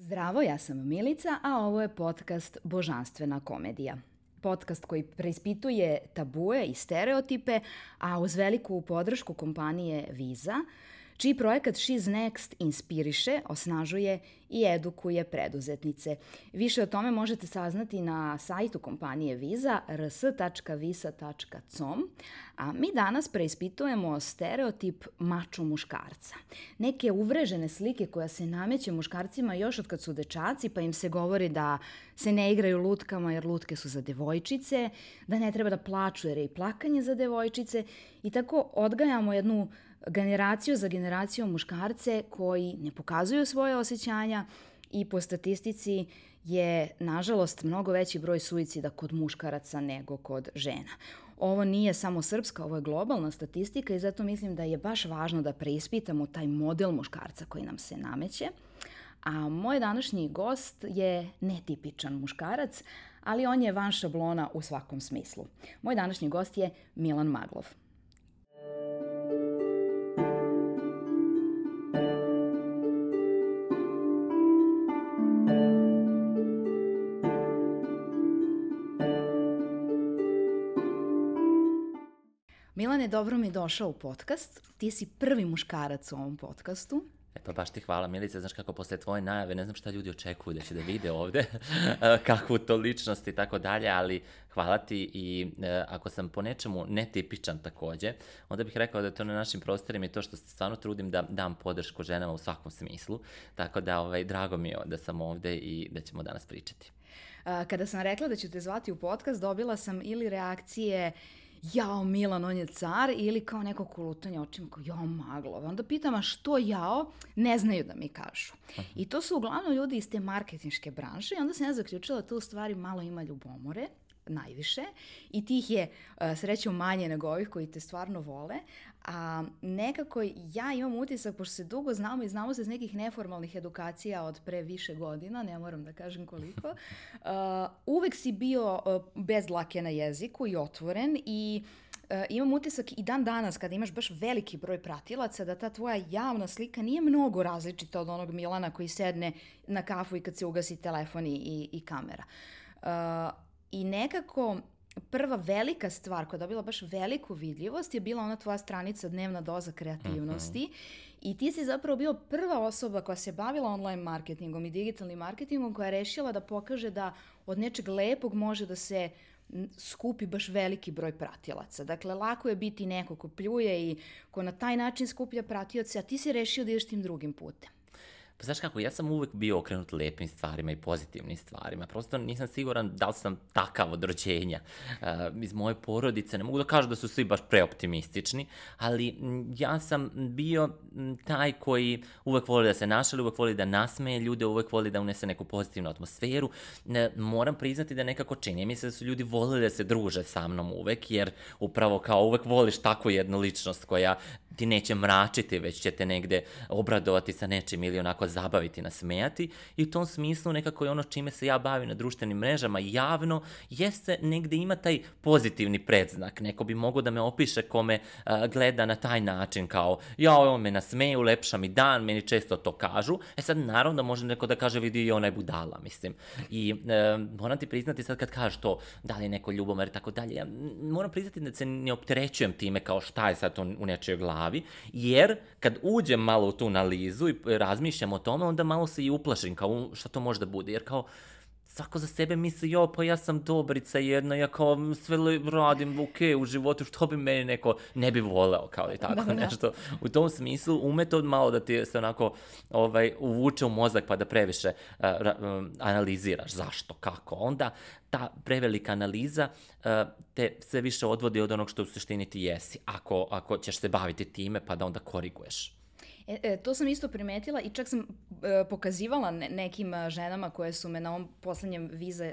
Zdravo, ja sam Milica, a ovo je podcast Božanstvena komedija. Podcast koji preispituje tabue i stereotipe, a uz veliku podršku kompanije Visa – čiji projekat She's Next inspiriše, osnažuje i edukuje preduzetnice. Više o tome možete saznati na sajtu kompanije Visa rs.visa.com, a mi danas preispitujemo stereotip mačo muškarca. Neke uvrežene slike koja se nameće muškarcima još od kad su dečaci, pa im se govori da se ne igraju lutkama jer lutke su za devojčice, da ne treba da plaču jer je i plakanje za devojčice i tako odgajamo jednu generaciju za generacijom muškarce koji ne pokazuju svoje osjećanja i po statistici je, nažalost, mnogo veći broj suicida kod muškaraca nego kod žena. Ovo nije samo srpska, ovo je globalna statistika i zato mislim da je baš važno da preispitamo taj model muškarca koji nam se nameće. A moj današnji gost je netipičan muškarac, ali on je van šablona u svakom smislu. Moj današnji gost je Milan Maglov. Milane, dobro mi došao u podcast. Ti si prvi muškarac u ovom podcastu. E pa baš ti hvala Milice, znaš kako posle tvoje najave, ne znam šta ljudi očekuju da će da vide ovde, kakvu to ličnost i tako dalje, ali hvala ti i e, ako sam po nečemu netipičan takođe, onda bih rekao da je to na našim prostorima i to što se stvarno trudim da dam podršku ženama u svakom smislu, tako da ovaj, drago mi je da sam ovde i da ćemo danas pričati. Kada sam rekla da ću te zvati u podcast, dobila sam ili reakcije jao Milan, on je car, ili kao neko kulutanje očima, kao jao Maglov. Onda pitam, a što jao? Ne znaju da mi kažu. I to su uglavnom ljudi iz te marketinške branše i onda sam ja zaključila da to u stvari malo ima ljubomore najviše i tih je uh, srećom manje nego ovih koji te stvarno vole, a nekako ja imam utisak, pošto se dugo znamo i znamo se iz nekih neformalnih edukacija od pre više godina, ne moram da kažem koliko, uh, uvek si bio uh, bez dlake na jeziku i otvoren i Uh, imam utisak i dan danas kada imaš baš veliki broj pratilaca da ta tvoja javna slika nije mnogo različita od onog Milana koji sedne na kafu i kad se ugasi telefon i, i, i kamera. Uh, I nekako prva velika stvar koja je dobila baš veliku vidljivost je bila ona tvoja stranica Dnevna doza kreativnosti mm -hmm. i ti si zapravo bio prva osoba koja se bavila online marketingom i digitalnim marketingom koja je rešila da pokaže da od nečeg lepog može da se skupi baš veliki broj pratilaca. Dakle, lako je biti neko ko pljuje i ko na taj način skuplja pratioce, a ti si rešio da ideš tim drugim putem. Pa znaš kako, ja sam uvek bio okrenut lepim stvarima i pozitivnim stvarima. Prosto nisam siguran da li sam takav od rođenja. Uh, iz moje porodice, ne mogu da kažu da su svi baš preoptimistični, ali ja sam bio taj koji uvek voli da se našali, uvek voli da nasmeje ljude, uvek voli da unese neku pozitivnu atmosferu. Ne, moram priznati da nekako čini mi se da su ljudi volili da se druže sa mnom uvek, jer upravo kao uvek voliš takvu jednu ličnost koja ti neće mračiti, već će te negde obradovati sa nečim ili onako zabaviti, nasmejati i u tom smislu nekako je ono čime se ja bavim na društvenim mrežama javno, jeste negde ima taj pozitivni predznak. Neko bi mogo da me opiše kome uh, gleda na taj način kao ja ovo me nasmeje, ulepša mi dan, meni često to kažu. E sad naravno može neko da kaže vidi i ona budala, mislim. I uh, moram ti priznati sad kad kažeš to, da li je neko ljubomer i tako dalje, ja moram priznati da se ne opterećujem time kao šta je sad to u nečoj glavi, jer kad uđem malo u tu analizu i razmišljam o tome, onda malo se i uplašim, kao šta to može da bude, jer kao, svako za sebe misli, jo, pa ja sam dobrica jedna, ja kao sve radim, ok, u životu, što bi meni neko ne bi voleo, kao i tako da, da. nešto. U tom smislu, ume to malo da ti se onako ovaj, uvuče u mozak pa da previše uh, analiziraš zašto, kako. Onda ta prevelika analiza uh, te sve više odvodi od onog što u suštini ti jesi, ako, ako ćeš se baviti time pa da onda koriguješ. E, e, to sam isto primetila i čak sam e, pokazivala ne, nekim e, ženama koje su me na ovom poslednjem vize e,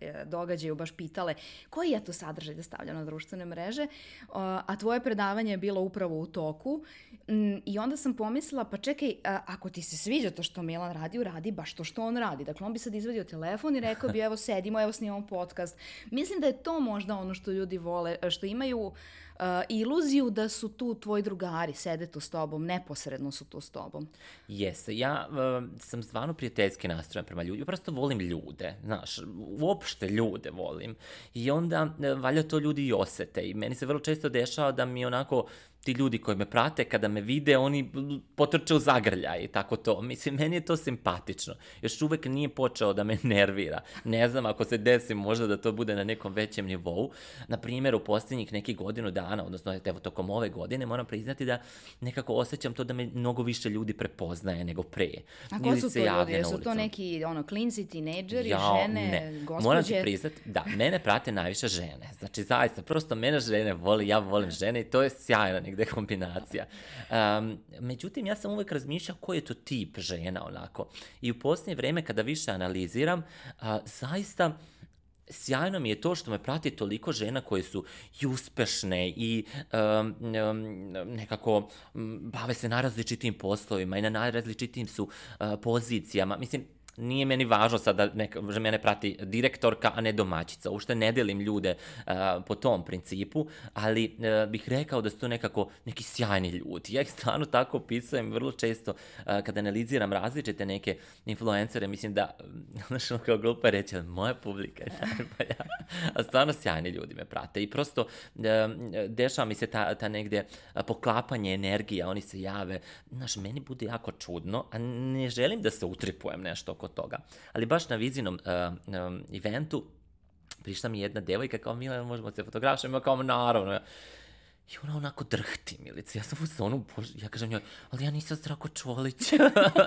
e, događaju baš pitale koji je to sadržaj da stavljam na društvene mreže, a tvoje predavanje je bilo upravo u toku m, i onda sam pomislila pa čekaj, a, ako ti se sviđa to što Milan radi, uradi baš to što on radi. Dakle, on bi sad izvadio telefon i rekao bi evo sedimo, evo snimamo podcast. Mislim da je to možda ono što ljudi vole, što imaju uh, iluziju da su tu tvoji drugari, sede tu s tobom, neposredno su tu s tobom. Jeste, ja uh, sam stvarno prijateljski nastrojen prema ljudi, prosto volim ljude, znaš, uopšte ljude volim. I onda, uh, valja to ljudi i osete i meni se vrlo često dešava da mi onako ti ljudi koji me prate, kada me vide, oni potrče u zagrljaj i tako to. Mislim, meni je to simpatično. Još uvek nije počeo da me nervira. Ne znam ako se desi možda da to bude na nekom većem nivou. Na primjer, u posljednjih nekih godinu dana, odnosno evo tokom ove godine, moram priznati da nekako osjećam to da me mnogo više ljudi prepoznaje nego pre. A ko su to ljudi? Jesu to neki ono, klinci, tinejdžeri, ja, žene, ne. gospođe? Moram ti priznati, da, mene prate najviše žene. Znači, zaista, prosto mene žene voli, ja volim žene i to je sjajno negde kombinacija. Um, međutim, ja sam uvek razmišljao koji je to tip žena onako. I u posljednje vreme kada više analiziram, a, zaista sjajno mi je to što me prati toliko žena koje su i uspešne i um, um, nekako bave se najrazličitim poslovima i na najrazličitim su uh, pozicijama. Mislim, nije meni važno sad da neka, že mene prati direktorka, a ne domaćica. Ušte ne delim ljude uh, po tom principu, ali uh, bih rekao da su to nekako neki sjajni ljudi. Ja ih stvarno tako opisujem vrlo često uh, kada analiziram različite neke influencere, mislim da, znaš, ono kao glupa reći, ali moja publika je najbolja. a stvarno sjajni ljudi me prate i prosto uh, dešava mi se ta, ta negde poklapanje energija, oni se jave. Znaš, meni bude jako čudno, a ne želim da se utripujem nešto oko toga. Ali baš na vizinom uh, um, eventu prišla mi jedna devojka kao Mila, možemo se fotografišemo, kao naravno. I ona onako drhti, Milica. Ja sam u zonu, bože, ja kažem njoj, ali ja nisam Zdravko Čolić.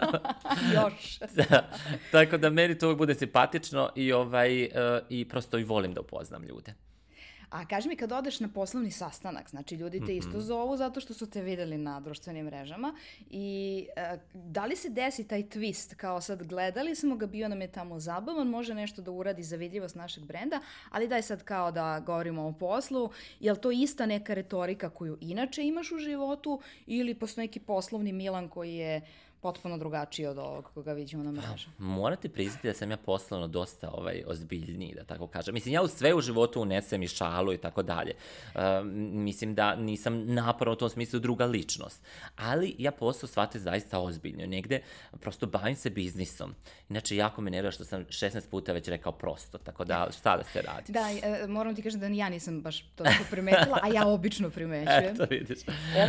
Još. da, tako da meni to uvijek bude simpatično i, ovaj, uh, i prosto i volim da upoznam ljude. A kaži mi kad odeš na poslovni sastanak, znači ljudi te isto mhm. zovu zato što su te videli na društvenim mrežama i uh, da li se desi taj twist kao sad gledali smo ga, bio nam je tamo zabavan, može nešto da uradi za vidljivost našeg brenda, ali daj sad kao da govorimo o poslu, je li to ista neka retorika koju inače imaš u životu ili postoji neki poslovni Milan koji je potpuno drugačiji od ovog koga vidimo na mrežu. Morate priznati da sam ja poslovno dosta ovaj, ozbiljniji, da tako kažem. Mislim, ja u sve u životu unesem i šalu i tako dalje. Uh, mislim da nisam naporno u tom smislu druga ličnost. Ali ja posao shvate zaista ozbiljno. Negde prosto bavim se biznisom. Inače, jako me nervira što sam 16 puta već rekao prosto. Tako da, šta da se radi? Da, e, moram ti kažem da ja nisam baš to primetila, a ja obično primećujem. Eto, vidiš.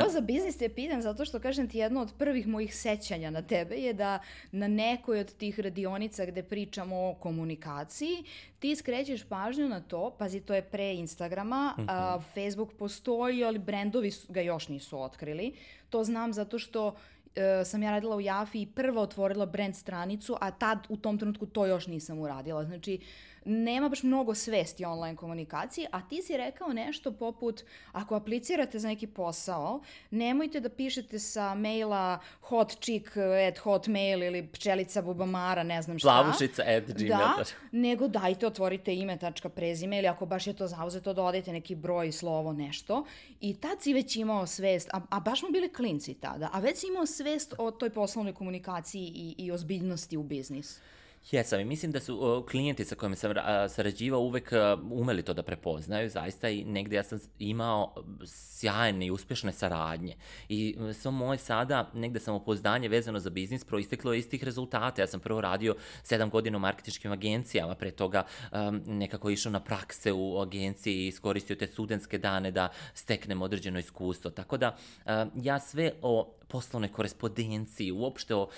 Ovo za biznis te pitan zato što, kažem ti, jedno od prvih mojih sećanja pitanja na tebe je da na nekoj od tih radionica gde pričamo o komunikaciji, ti skrećeš pažnju na to, pazi, to je pre Instagrama, mm -hmm. a, Facebook postoji, ali brendovi ga još nisu otkrili. To znam zato što e, sam ja radila u Jafi i prva otvorila brand stranicu, a tad u tom trenutku to još nisam uradila. Znači, nema baš mnogo svesti online komunikaciji, a ti si rekao nešto poput, ako aplicirate za neki posao, nemojte da pišete sa maila hotchick at hotmail ili pčelica bubamara, ne znam šta. Plavušica at gmail. Da, nego dajte, otvorite ime, tačka, prezime ili ako baš je to zauzeto, dodajte neki broj, slovo, nešto. I tad si već imao svest, a, a baš smo bili klinci tada, a već si imao svest o toj poslovnoj komunikaciji i, i ozbiljnosti u biznisu. Jesam i mislim da su uh, klijenti sa kojima sam uh, sarađivao uvek uh, umeli to da prepoznaju, zaista i negde ja sam imao sjajne i uspešne saradnje. I svo moje sada, negde sam upoznanje vezano za biznis proisteklo iz tih rezultata. Ja sam prvo radio sedam godina u marketičkim agencijama, pre toga um, nekako išao na prakse u agenciji i iskoristio te studentske dane da steknem određeno iskustvo. Tako da uh, ja sve o poslovnoj korespondenciji, uopšte o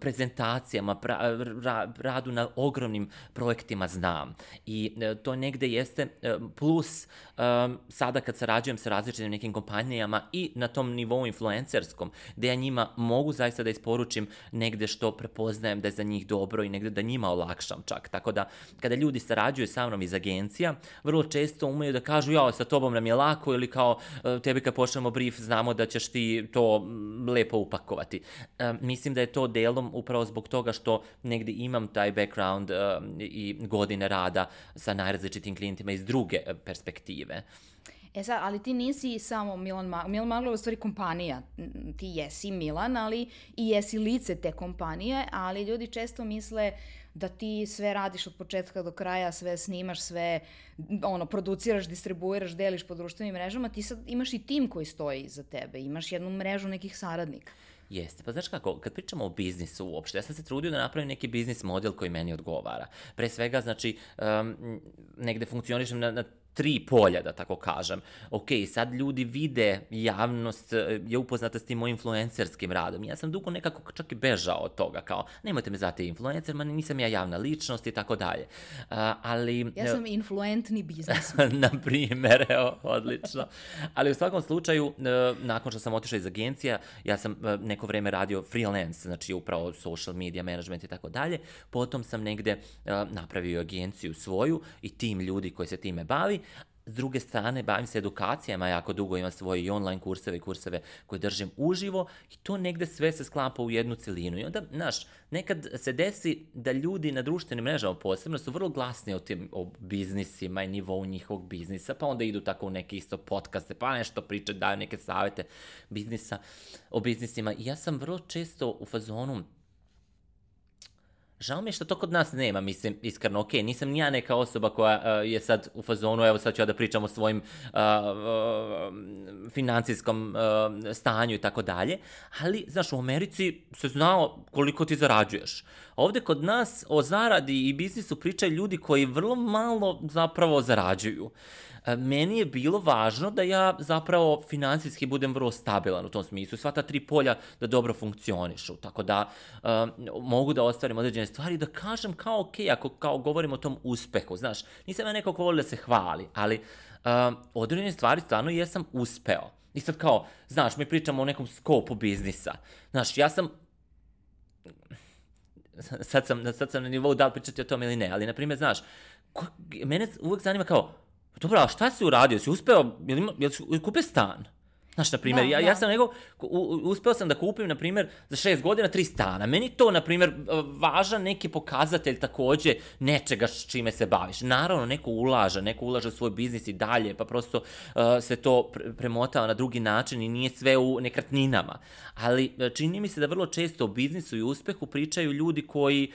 prezentacijama, pra, ra, radu na ogromnim projektima znam. I e, to negde jeste e, plus a, sada kad sarađujem sa različitim nekim kompanijama i na tom nivou influencerskom, gde ja njima mogu zaista da isporučim negde što prepoznajem da je za njih dobro i negde da njima olakšam čak. Tako da, kada ljudi sarađuju sa mnom iz agencija, vrlo često umeju da kažu, ja, sa tobom nam je lako ili kao, e, tebi kad počnemo brief, znamo da ćeš ti to lepo upakovati. E, mislim da je to delom upravo zbog toga što negde imam taj background e, i godine rada sa najrazličitim klijentima iz druge perspektive. E sad, ali ti nisi samo Milan Maglov. Milan Maglov je u stvari kompanija. Ti jesi Milan, ali i jesi lice te kompanije, ali ljudi često misle da ti sve radiš od početka do kraja, sve snimaš, sve ono, produciraš, distribuiraš, deliš po društvenim mrežama, ti sad imaš i tim koji stoji iza tebe, imaš jednu mrežu nekih saradnika. Jeste, pa znaš kako, kad pričamo o biznisu uopšte, ja sam se trudio da napravim neki biznis model koji meni odgovara. Pre svega, znači, um, negde funkcionišem na, na tri polja, da tako kažem. Ok, sad ljudi vide, javnost e, je upoznata s tim mojim influencerskim radom. Ja sam dugo nekako čak i bežao od toga, kao, nemojte me zvati influencer, ma nisam ja javna ličnost i tako dalje. Ali... Ja sam influentni biznis. na primjer, evo, odlično. Ali u svakom slučaju, e, nakon što sam otišao iz agencija, ja sam e, neko vreme radio freelance, znači upravo social media management i tako dalje. Potom sam negde napravio agenciju svoju i tim ljudi koji se time bavi, S druge strane, bavim se edukacijama jako dugo, imam svoje i online kurseve i kurseve koje držim uživo i to negde sve se sklapa u jednu celinu. I onda, znaš, nekad se desi da ljudi na društvenim mrežama posebno su vrlo glasni o tim o biznisima i nivou njihovog biznisa, pa onda idu tako u neke isto podcaste, pa nešto pričaju, daju neke savete biznisa, o biznisima. I ja sam vrlo često u fazonu, Žao mi je što to kod nas nema, mislim, iskreno, ok, nisam ja neka osoba koja uh, je sad u fazonu, evo sad ću ja da pričam o svojim uh, uh, financijskom uh, stanju i tako dalje, ali, znaš, u Americi se znao koliko ti zarađuješ. Ovde kod nas o zaradi i biznisu pričaju ljudi koji vrlo malo zapravo zarađuju. Uh, meni je bilo važno da ja zapravo financijski budem vrlo stabilan u tom smislu, sva ta tri polja da dobro funkcionišu, tako da uh, mogu da ostvarim određene stvari da kažem kao ok, ako kao govorim o tom uspehu, znaš, nisam ja neko ko voli da se hvali, ali uh, određene stvari stvarno jesam uspeo. I sad kao, znaš, mi pričamo o nekom skopu biznisa. Znaš, ja sam sad sam, sad sam na nivou da li pričati o tom ili ne, ali, na primjer, znaš, ko, mene uvek zanima kao, dobro, a šta si uradio? Si uspeo, jel, ima, jel kupio stan? Znaš, na primjer, da, ja, da. ja sam nego, uspeo sam da kupim, na primjer, za šest godina tri stana. Meni to, na primjer, važan neki pokazatelj takođe nečega s čime se baviš. Naravno, neko ulaže, neko ulaže u svoj biznis i dalje, pa prosto uh, se to pre premotava na drugi način i nije sve u nekratninama. Ali uh, čini mi se da vrlo često o biznisu i uspehu pričaju ljudi koji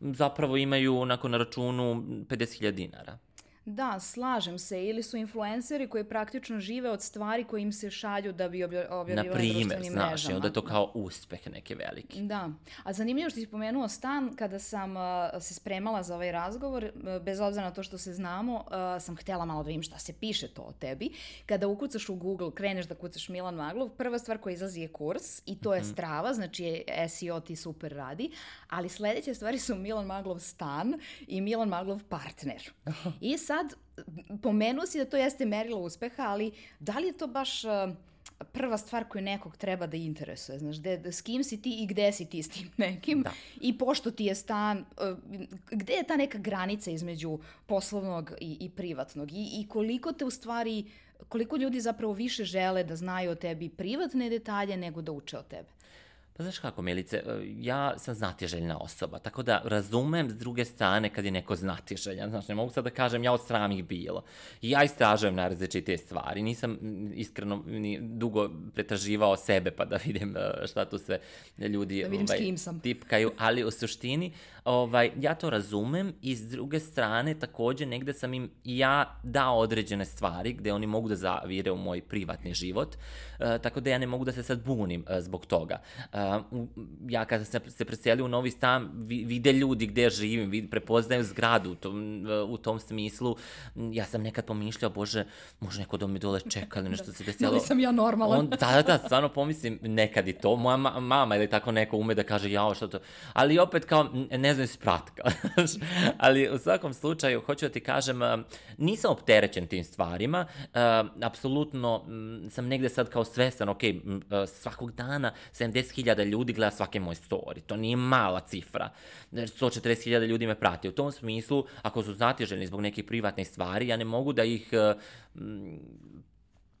zapravo imaju onako na računu 50.000 dinara. Da, slažem se. Ili su influenceri koji praktično žive od stvari koje im se šalju da bi objavljivali na društvenim mrežama. Na znaš, i onda je to kao uspeh neke veliki. Da. A zanimljivo što si pomenuo stan, kada sam uh, se spremala za ovaj razgovor, uh, bez obzira na to što se znamo, uh, sam htela malo da vidim šta se piše to o tebi. Kada ukucaš u Google, kreneš da kucaš Milan Maglov, prva stvar koja izlazi je kurs i to je mm -hmm. strava, znači SEO ti super radi, ali sledeće stvari su Milan Maglov stan i Milan Maglov partner. I sad sad, pomenuo si da to jeste merilo uspeha, ali da li je to baš uh, prva stvar koju nekog treba da interesuje, znaš, de, de, s kim si ti i gde si ti s tim nekim da. i pošto ti je stan, uh, gde je ta neka granica između poslovnog i, i privatnog i, i koliko te u stvari, koliko ljudi zapravo više žele da znaju o tebi privatne detalje nego da uče o tebe? Pa znaš kako, Milice, e, ja sam znatiželjna osoba, tako da razumem s druge strane kad je neko znatiželjan. Znaš, ne mogu sad da kažem ja od sramih bilo. I ja istražujem na različite stvari. Nisam iskreno ni dugo pretraživao sebe pa da vidim e, šta tu sve ljudi da vidim ovaj, tipkaju, ali u suštini ovaj, ja to razumem i s druge strane takođe negde sam im ja dao određene stvari gde oni mogu da zavire u moj privatni život, uh, tako da ja ne mogu da se sad bunim uh, zbog toga. Uh, ja kada sam se preselio u novi stan, vide ljudi gde živim, vid, prepoznaju zgradu u tom, u tom smislu. Ja sam nekad pomišljao, bože, može neko da mi dole čeka ili nešto se desilo. Da li sam ja normalan? On, da, da, da, stvarno pomislim nekad i to. Moja ma mama ili tako neko ume da kaže, jao, što to. Ali opet kao, ne znam si pratka. Ali u svakom slučaju, hoću da ti kažem, nisam opterećen tim stvarima, apsolutno sam negde sad kao svestan, ok, svakog dana 70.000 ljudi gleda svake moj story, to nije mala cifra, 140.000 ljudi me prati. U tom smislu, ako su znatiženi zbog nekih privatnih stvari, ja ne mogu da ih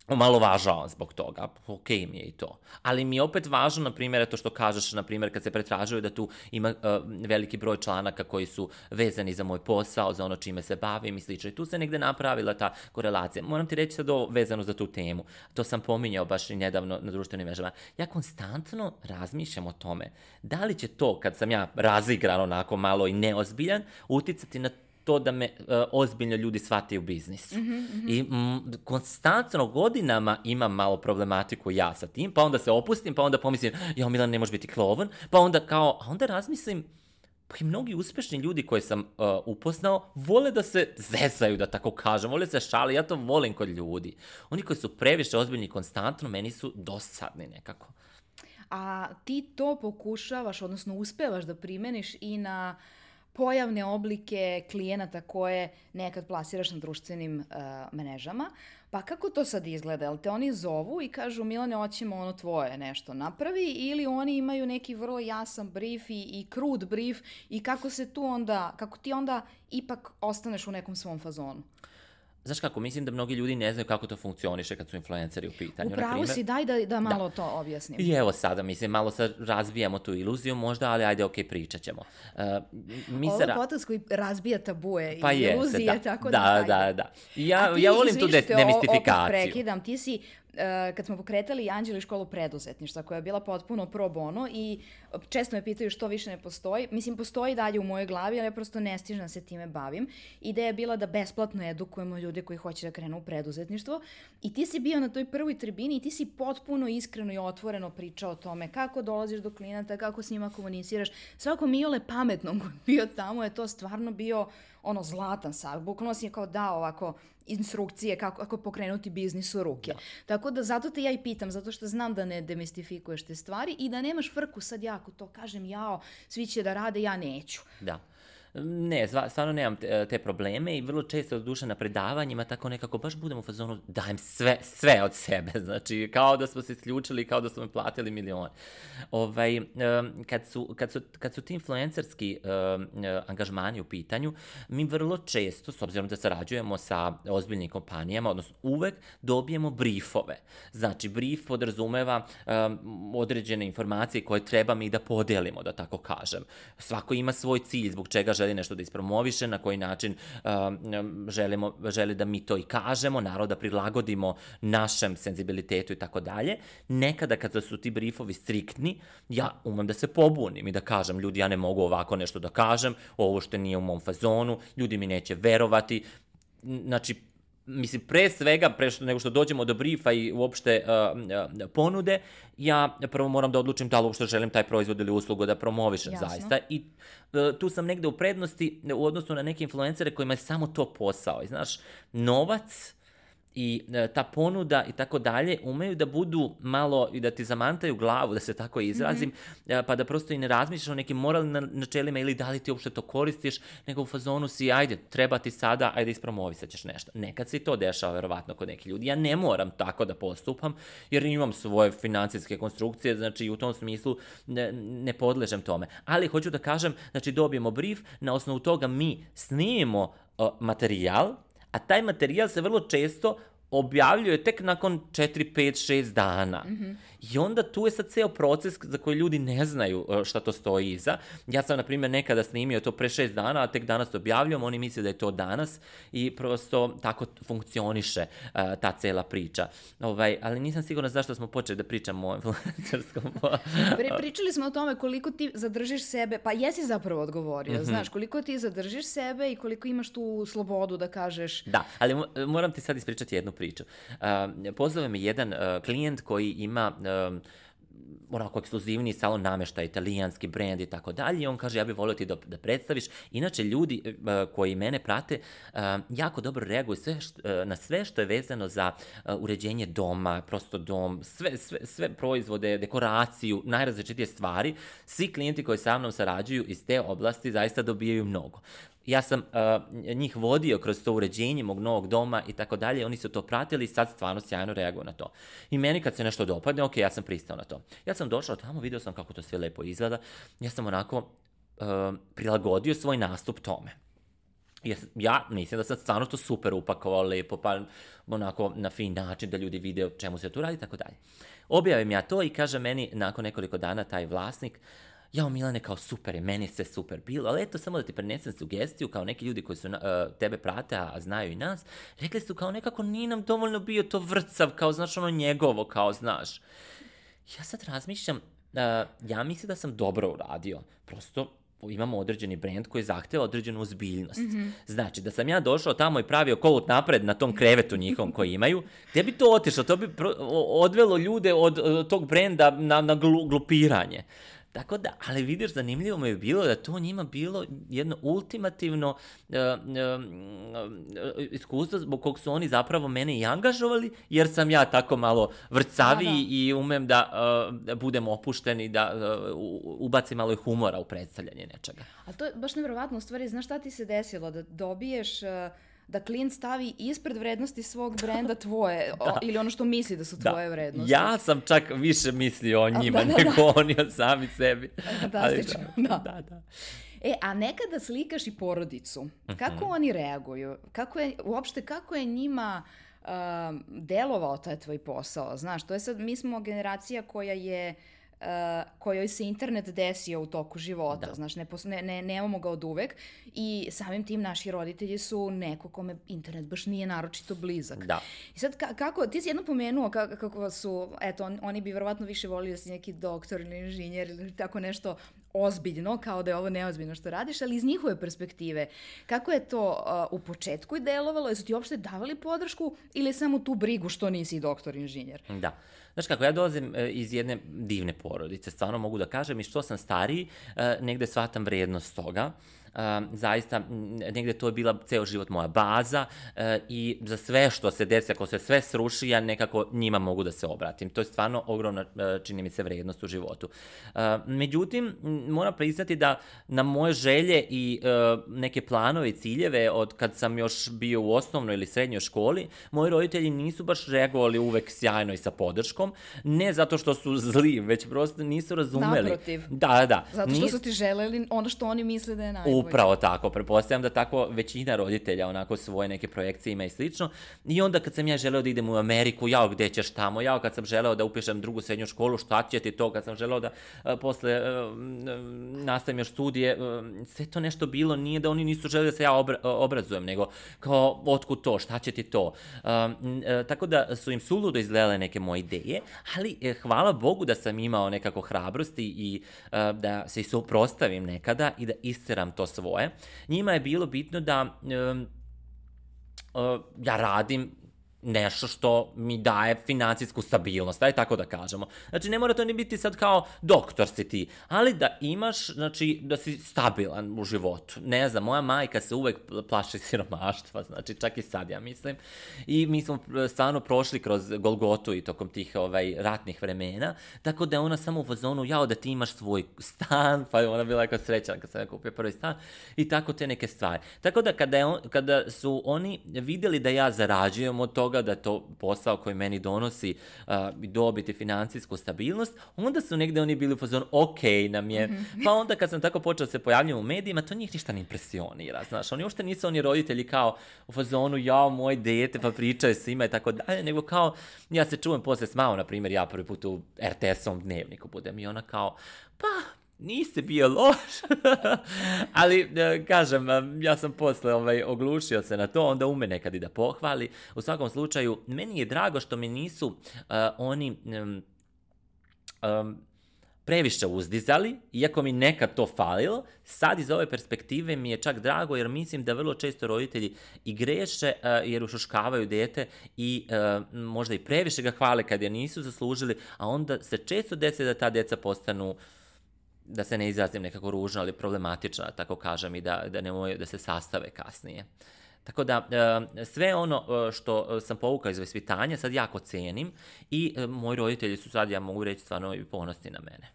omalovažavam zbog toga, ok mi je i to. Ali mi je opet važno, na primjer, to što kažeš, na primjer, kad se pretražuje da tu ima uh, veliki broj članaka koji su vezani za moj posao, za ono čime se bavim i slično. I tu se negde napravila ta korelacija. Moram ti reći sad ovo vezano za tu temu. To sam pominjao baš i nedavno na društvenim mrežama. Ja konstantno razmišljam o tome da li će to, kad sam ja razigran onako malo i neozbiljan, uticati na to da me uh, ozbiljno ljudi shvataju biznis. Mm -hmm, mm -hmm. I m, konstantno godinama imam malo problematiku ja sa tim, pa onda se opustim, pa onda pomislim, ja Milan ne može biti klovan, pa onda kao, a onda razmislim, pa i mnogi uspešni ljudi koje sam uh, upoznao vole da se zezaju, da tako kažem, vole da se šali, ja to volim kod ljudi. Oni koji su previše ozbiljni konstantno, meni su dosadni nekako. A ti to pokušavaš, odnosno uspevaš da primeniš i na uh, pojavne oblike klijenata koje nekad plasiraš na društvenim uh, mrežama. Pa kako to sad izgleda? Jel te oni zovu i kažu Milane, hoćemo ono tvoje nešto napravi ili oni imaju neki vrlo jasan brief i, i krut brief i kako se tu onda, kako ti onda ipak ostaneš u nekom svom fazonu? Znaš kako, mislim da mnogi ljudi ne znaju kako to funkcioniše kad su influenceri u pitanju. Upravo si, daj da, da malo da. to objasnim. I evo sada, mislim, malo sad razbijamo tu iluziju možda, ali ajde, okej, okay, pričat ćemo. Uh, mi Ovo je potas koji razbija tabuje pa i iluzije, da. tako da... Da, da, da. Ja, ja volim tu demistifikaciju. Opet prekidam, ti si kad smo pokretali Anđeli školu preduzetništva koja je bila potpuno pro bono i često me pitaju što više ne postoji. Mislim, postoji dalje u mojoj glavi, ali ja prosto ne stižem da se time bavim. Ideja je bila da besplatno edukujemo ljude koji hoće da krenu u preduzetništvo i ti si bio na toj prvoj tribini i ti si potpuno iskreno i otvoreno pričao o tome kako dolaziš do klijenata, kako s njima komuniciraš. Svako Miole pametno bio tamo je to stvarno bio ono zlatan sav. Bukvalno si je kao dao ovako instrukcije kako, kako pokrenuti biznis u ruke. Da. Tako da zato te ja i pitam, zato što znam da ne demistifikuješ te stvari i da nemaš frku sad jako to kažem jao, svi će da rade, ja neću. Da. Ne, stvarno nemam te, te probleme i vrlo često duša na predavanjima tako nekako baš budem u fazonu dajem sve, sve od sebe, znači kao da smo se isključili, kao da smo platili milione. Ovaj, kad, su, kad, su, kad su ti influencerski angažmani u pitanju, mi vrlo često, s obzirom da sarađujemo sa ozbiljnim kompanijama, odnosno uvek dobijemo briefove. Znači, brief podrazumeva um, određene informacije koje treba mi da podelimo, da tako kažem. Svako ima svoj cilj zbog čega želi nešto da ispromoviše, na koji način želimo, želi da mi to i kažemo, naravno da prilagodimo našem senzibilitetu i tako dalje. Nekada kada su ti briefovi striktni, ja umem da se pobunim i da kažem, ljudi, ja ne mogu ovako nešto da kažem, ovo što nije u mom fazonu, ljudi mi neće verovati, znači, mislim, pre svega, pre što, nego što dođemo do briefa i uopšte uh, uh, ponude, ja prvo moram da odlučim da li uopšte želim taj proizvod ili uslugu da promovišem Jasno. zaista. I uh, tu sam negde u prednosti u odnosu na neke influencere kojima je samo to posao. I znaš, novac i e, ta ponuda i tako dalje umeju da budu malo i da ti zamantaju glavu, da se tako izrazim, mm -hmm. pa da prosto i ne razmišljaš o nekim moralnim načelima ili da li ti uopšte to koristiš, nego u fazonu si, ajde, treba ti sada, ajde ispromovisat ćeš nešto. Nekad se to dešava, verovatno, kod nekih ljudi. Ja ne moram tako da postupam, jer imam svoje financijske konstrukcije, znači u tom smislu ne, ne podležem tome. Ali hoću da kažem, znači dobijemo brief, na osnovu toga mi snimimo uh, materijal, a taj materijal se vrlo često objavljuje tek nakon 4, 5, 6 dana. Mm -hmm. I onda tu je sad ceo proces za koji ljudi ne znaju e, šta to stoji iza. Ja sam, na primjer, nekada snimio to pre 6 dana, a tek danas to objavljam, oni misle da je to danas i prosto tako funkcioniše uh, ta cela priča. Ovaj, ali nisam sigurna zašto smo počeli da pričamo o influencerskom. Pri, pričali smo o tome koliko ti zadržiš sebe, pa jesi zapravo odgovorio, mm -hmm. znaš, koliko ti zadržiš sebe i koliko imaš tu slobodu da kažeš... Da, ali moram ti sad ispričati jednu priču. Uh, pozove me jedan uh, klijent koji ima uh, onako ekskluzivni salon namešta, italijanski brend i tako dalje. I on kaže, ja bih volio ti da, da predstaviš. Inače, ljudi uh, koji mene prate uh, jako dobro reaguju sve što, uh, na sve što je vezano za uh, uređenje doma, prosto dom, sve, sve, sve proizvode, dekoraciju, najrazličitije stvari. Svi klijenti koji sa mnom sarađuju iz te oblasti zaista dobijaju mnogo ja sam uh, njih vodio kroz to uređenje mog novog doma i tako dalje, oni su to pratili i sad stvarno sjajno reaguju na to. I meni kad se nešto dopadne, ok, ja sam pristao na to. Ja sam došao tamo, video sam kako to sve lepo izgleda, ja sam onako uh, prilagodio svoj nastup tome. Ja, ja mislim da sam stvarno to super upakovao lepo, pa onako na fin način da ljudi vide o čemu se tu radi i tako dalje. Objavim ja to i kaže meni nakon nekoliko dana taj vlasnik, jao Milane, kao super je, meni je sve super bilo, ali eto samo da ti prenesem sugestiju, kao neki ljudi koji su uh, tebe prate, a znaju i nas, rekli su kao nekako nije nam dovoljno bio to vrcav, kao znaš ono njegovo, kao znaš. Ja sad razmišljam, uh, ja mislim da sam dobro uradio, prosto imamo određeni brend koji zahteva određenu ozbiljnost. Mm -hmm. Znači, da sam ja došao tamo i pravio kolut napred na tom krevetu njihovom koji imaju, gde bi to otišlo? To bi odvelo ljude od, od tog brenda na, na glupiranje. Tako da, ali vidiš, zanimljivo mi je bilo da to njima bilo jedno ultimativno uh, uh, iskustvo zbog kog su oni zapravo mene i angažovali, jer sam ja tako malo vrcaviji da, da. i umem da uh, budem opušten i da uh, ubacim malo humora u predstavljanje nečega. A to je baš nevjerovatno, u stvari, znaš šta ti se desilo? Da dobiješ... Uh da klijent stavi ispred vrednosti svog brenda tvoje da. o, ili ono što misli da su da. tvoje da. vrednosti. Ja sam čak više mislio o njima da, da, nego da. oni o sami sebi. Fantastično, da. da. da, da. E, a nekada slikaš i porodicu. Kako mm -hmm. oni reaguju? Kako je, uopšte, kako je njima uh, delovao taj tvoj posao? Znaš, to je sad, mi smo generacija koja je uh, uh, kojoj se internet desio u toku života, da. znaš, ne, ne, ne, nemamo ga od uvek i samim tim naši roditelji su neko kome internet baš nije naročito blizak. Da. I sad, ka, kako, ti si jedno pomenuo kako, kako su, eto, on, oni bi verovatno više volili da si neki doktor ili inženjer ili tako nešto ozbiljno, kao da je ovo neozbiljno što radiš, ali iz njihove perspektive, kako je to uh, u početku delovalo? Jesu ti uopšte davali podršku ili samo tu brigu što nisi doktor inženjer? Da. Znaš kako, ja dolazim e, iz jedne divne porodice, stvarno mogu da kažem, i što sam stariji, e, negde shvatam vrednost toga zaista negde to je bila ceo život moja baza e, i za sve što se desi, ako se sve sruši, ja nekako njima mogu da se obratim. To je stvarno ogromna, e, čini mi se, vrednost u životu. E, međutim, moram priznati da na moje želje i neke planove i ciljeve od kad sam još bio u osnovnoj ili srednjoj školi, moji roditelji nisu baš reagovali uvek sjajno i sa podrškom, ne zato što su zli, već prosto nisu razumeli. Naprotiv. Da, da. Zato što Nis... su ti želeli ono što oni misle da je najbolje. Upravo tako, prepostavljam da tako većina roditelja onako svoje neke projekcije ima i slično. I onda kad sam ja želeo da idem u Ameriku, jao gde ćeš tamo, jao kad sam želeo da upišem drugu srednju školu, šta će ti to, kad sam želeo da a, posle a, nastavim još studije, a, sve to nešto bilo, nije da oni nisu želeli da se ja obra, obrazujem, nego kao otkud to, šta će ti to. A, a, tako da su im suludo izgledale neke moje ideje, ali e, hvala Bogu da sam imao nekako hrabrosti i a, da se i suprostavim nekada i da isteram to svoje. Njima je bilo bitno da uh, ja radim nešto što mi daje financijsku stabilnost, aj tako da kažemo. Znači, ne mora to ni biti sad kao doktor si ti, ali da imaš, znači, da si stabilan u životu. Ne znam, moja majka se uvek plaši siromaštva, znači, čak i sad, ja mislim. I mi smo stvarno prošli kroz Golgotu i tokom tih ovaj, ratnih vremena, tako da je ona samo u fazonu, jao, da ti imaš svoj stan, pa je ona bila jako srećana kad sam ja kupio prvi stan, i tako te neke stvari. Tako da, kada, je on, kada su oni videli da ja zarađujem od toga, toga da to posao koji meni donosi uh, dobiti financijsku stabilnost, onda su negde oni bili u fazonu, ok nam je. Mm -hmm. Pa onda kad sam tako počeo da se pojavljati u medijima, to njih ništa ne impresionira, znaš. Oni uopšte nisu oni roditelji kao u fazonu, jao, moje dete, pa pričaju ima i tako dalje, nego kao, ja se čuvam posle smao, na primjer, ja prvi put u RTS-ovom dnevniku budem i ona kao, pa, niste bio loš, ali e, kažem, e, ja sam posle ovaj, oglušio se na to, onda ume nekad i da pohvali. U svakom slučaju, meni je drago što mi nisu uh, oni um, um, previše uzdizali, iako mi nekad to falilo, sad iz ove perspektive mi je čak drago jer mislim da vrlo često roditelji i greše uh, jer ušuškavaju dete i uh, možda i previše ga hvale kad je nisu zaslužili, a onda se često desi da ta deca postanu uh, da se ne izrazim nekako ružno, ali problematično, da tako kažem, i da, da ne moju da se sastave kasnije. Tako da, e, sve ono e, što sam povukao iz vaspitanja sad jako cenim i e, moji roditelji su sad, ja mogu reći, stvarno i ponosni na mene.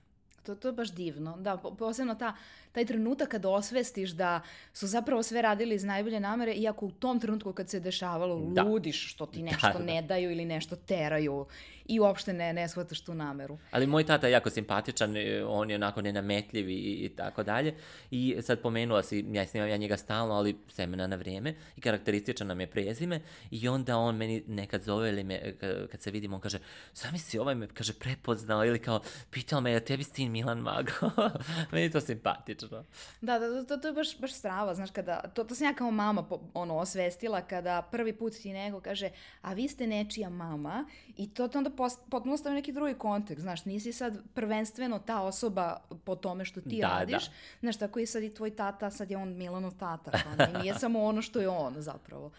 To, to je baš divno. Da, posebno ta, taj trenutak kad osvestiš da su zapravo sve radili iz najbolje namere, iako u tom trenutku kad se dešavalo Da. ludiš što ti Da, nešto da, da. ne daju ili nešto teraju i uopšte ne, ne shvataš tu nameru. Ali moj tata je jako simpatičan, e, on je onako nenametljiv i, i tako dalje. I sad pomenula si, ja snimam ja njega stalno, ali semena na vrijeme i karakterističan nam je prezime i onda on meni nekad zove ili me, e, ka- kad se vidimo, on kaže, sami si ovaj me, kaže, prepoznao ili kao, pitao me, je tebi sin Milan Mago? meni je to simpatično. Da, da, to, to je baš, baš strava, znaš, kada, to, to sam ja kao mama po, ono, osvestila kada prvi put ti neko kaže, a vi ste nečija mama i to te onda post, potpuno stavi neki drugi kontekst, znaš, nisi sad prvenstveno ta osoba po tome što ti Da, radiš, da. znaš, tako i sad i tvoj tata, sad je on Milanov tata, ne, nije samo ono što je on zapravo.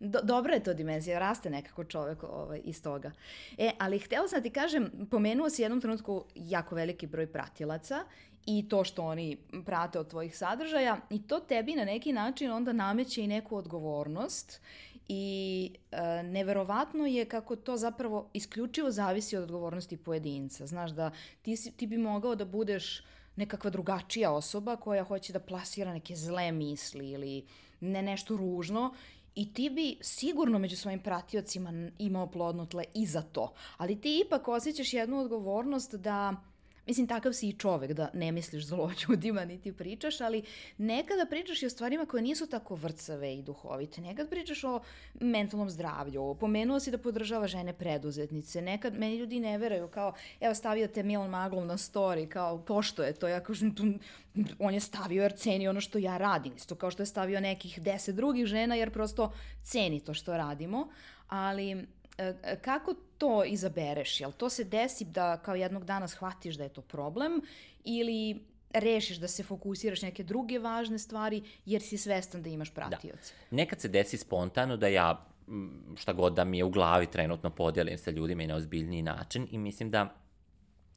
Do, dobra je to dimenzija, raste nekako čovek ovaj, iz toga. E, ali htela sam da ti kažem, pomenuo si jednom trenutku jako veliki broj pratilaca i to što oni prate od tvojih sadržaja i to tebi na neki način onda nameće i neku odgovornost i e, neverovatno je kako to zapravo isključivo zavisi od odgovornosti pojedinca. Znaš da ti, si, ti bi mogao da budeš nekakva drugačija osoba koja hoće da plasira neke zle misli ili ne nešto ružno i ti bi sigurno među svojim pratiocima imao plodno tle i za to. Ali ti ipak osjećaš jednu odgovornost da Mislim, takav si i čovek da ne misliš zlo o ljudima, niti pričaš, ali nekada pričaš i o stvarima koje nisu tako vrcave i duhovite. Nekad pričaš o mentalnom zdravlju, pomenuo si da podržava žene preduzetnice, nekad meni ljudi ne veraju, kao, evo stavio te Milan Maglov na story, kao, pošto je to, ja kažem, tu, on je stavio jer ceni ono što ja radim, isto kao što je stavio nekih deset drugih žena, jer prosto ceni to što radimo, ali kako to izabereš? Jel to se desi da kao jednog dana shvatiš da je to problem ili rešiš da se fokusiraš na neke druge važne stvari jer si svestan da imaš pratioce? Nekad se desi spontano da ja šta god da mi je u glavi trenutno podijelim sa ljudima i na ozbiljniji način i mislim da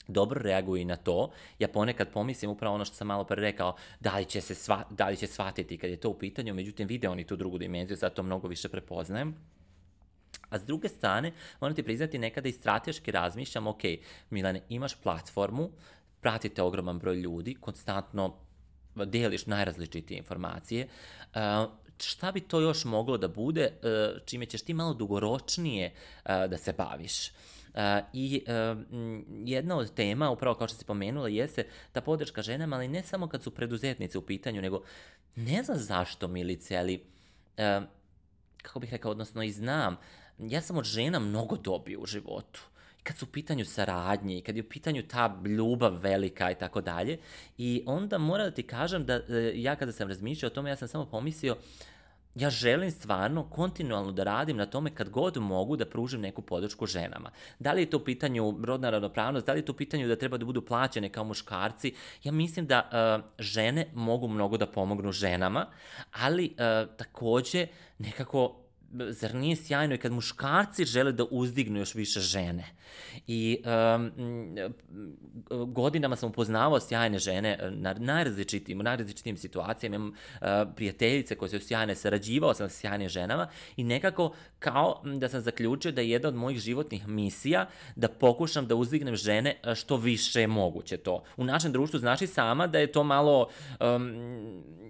dobro reaguju i na to. Ja ponekad pomislim upravo ono što sam malo pre rekao, da li će se sva, da li će shvatiti kad je to u pitanju, međutim vide oni tu drugu dimenziju, sad to mnogo više prepoznajem. A s druge strane, moram ti priznati, nekada i strateški razmišljam, ok, Milane, imaš platformu, pratite ogroman broj ljudi, konstantno deliš najrazličitije informacije, šta bi to još moglo da bude, uh, čime ćeš ti malo dugoročnije uh, da se baviš? Uh, I jedna od tema, upravo kao što si pomenula, jeste ta podrška ženama, ali ne samo kad su preduzetnice u pitanju, nego ne znam zašto, Milice, ali kako bih rekao, odnosno i znam, ja sam od žena mnogo dobio u životu. I kad su u pitanju saradnje, i kad je u pitanju ta ljubav velika i tako dalje. I onda moram da ti kažem da e, ja kada sam razmišljao o tome, ja sam samo pomislio, ja želim stvarno kontinualno da radim na tome kad god mogu da pružim neku podršku ženama. Da li je to u pitanju rodna ravnopravnost, da li je to u pitanju da treba da budu plaćene kao muškarci, ja mislim da uh, žene mogu mnogo da pomognu ženama, ali uh, takođe nekako zar nije sjajno i kad muškarci žele da uzdignu još više žene. I um, godinama sam upoznavao sjajne žene na najrazličitijim, u najrazličitijim situacijama. Imam uh, prijateljice koje su sjajne, sarađivao sam sa sjajnim ženama i nekako kao da sam zaključio da je jedna od mojih životnih misija da pokušam da uzdignem žene uh, što više je moguće to. U našem društvu znaš i sama da je to malo um,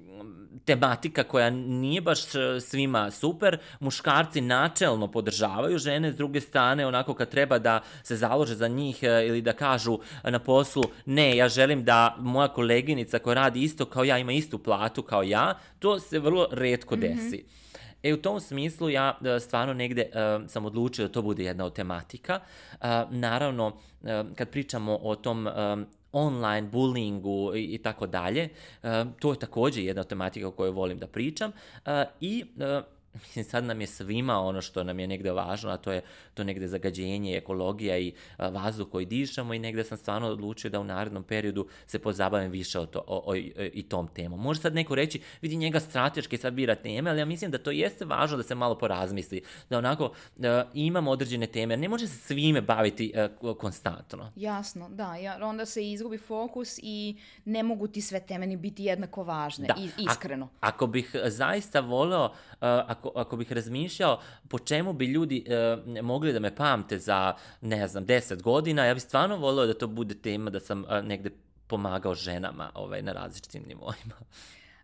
tematika koja nije baš svima super, muškarci načelno podržavaju žene, s druge strane onako kad treba da se založe za njih e, ili da kažu na poslu ne, ja želim da moja koleginica koja radi isto kao ja ima istu platu kao ja, to se vrlo redko desi. Mm -hmm. E, u tom smislu ja e, stvarno negde uh, sam odlučio da to bude jedna od tematika. Uh, naravno, uh, kad pričamo o tom um, online bullyingu i, tako dalje. Uh, to je takođe jedna tematika o kojoj volim da pričam. Uh, I uh, mislim, sad nam je svima ono što nam je negde važno, a to je to negde zagađenje, ekologija i a, vazduh koji dišemo i negde sam stvarno odlučio da u narednom periodu se pozabavim više o, to, o, o, i tom temom. Može sad neko reći, vidi njega strateški sad bira teme, ali ja mislim da to jeste važno da se malo porazmisli, da onako a, imamo određene teme, ne može se svime baviti a, konstantno. Jasno, da, ja, onda se izgubi fokus i ne mogu ti sve teme ni biti jednako važne, da. i, iskreno. A, ako bih zaista voleo, uh, ako, ako bih razmišljao po čemu bi ljudi uh, mogli da me pamte za, ne znam, 10 godina, ja bih stvarno voleo da to bude tema da sam uh, negde pomagao ženama ovaj, na različitim nivoima.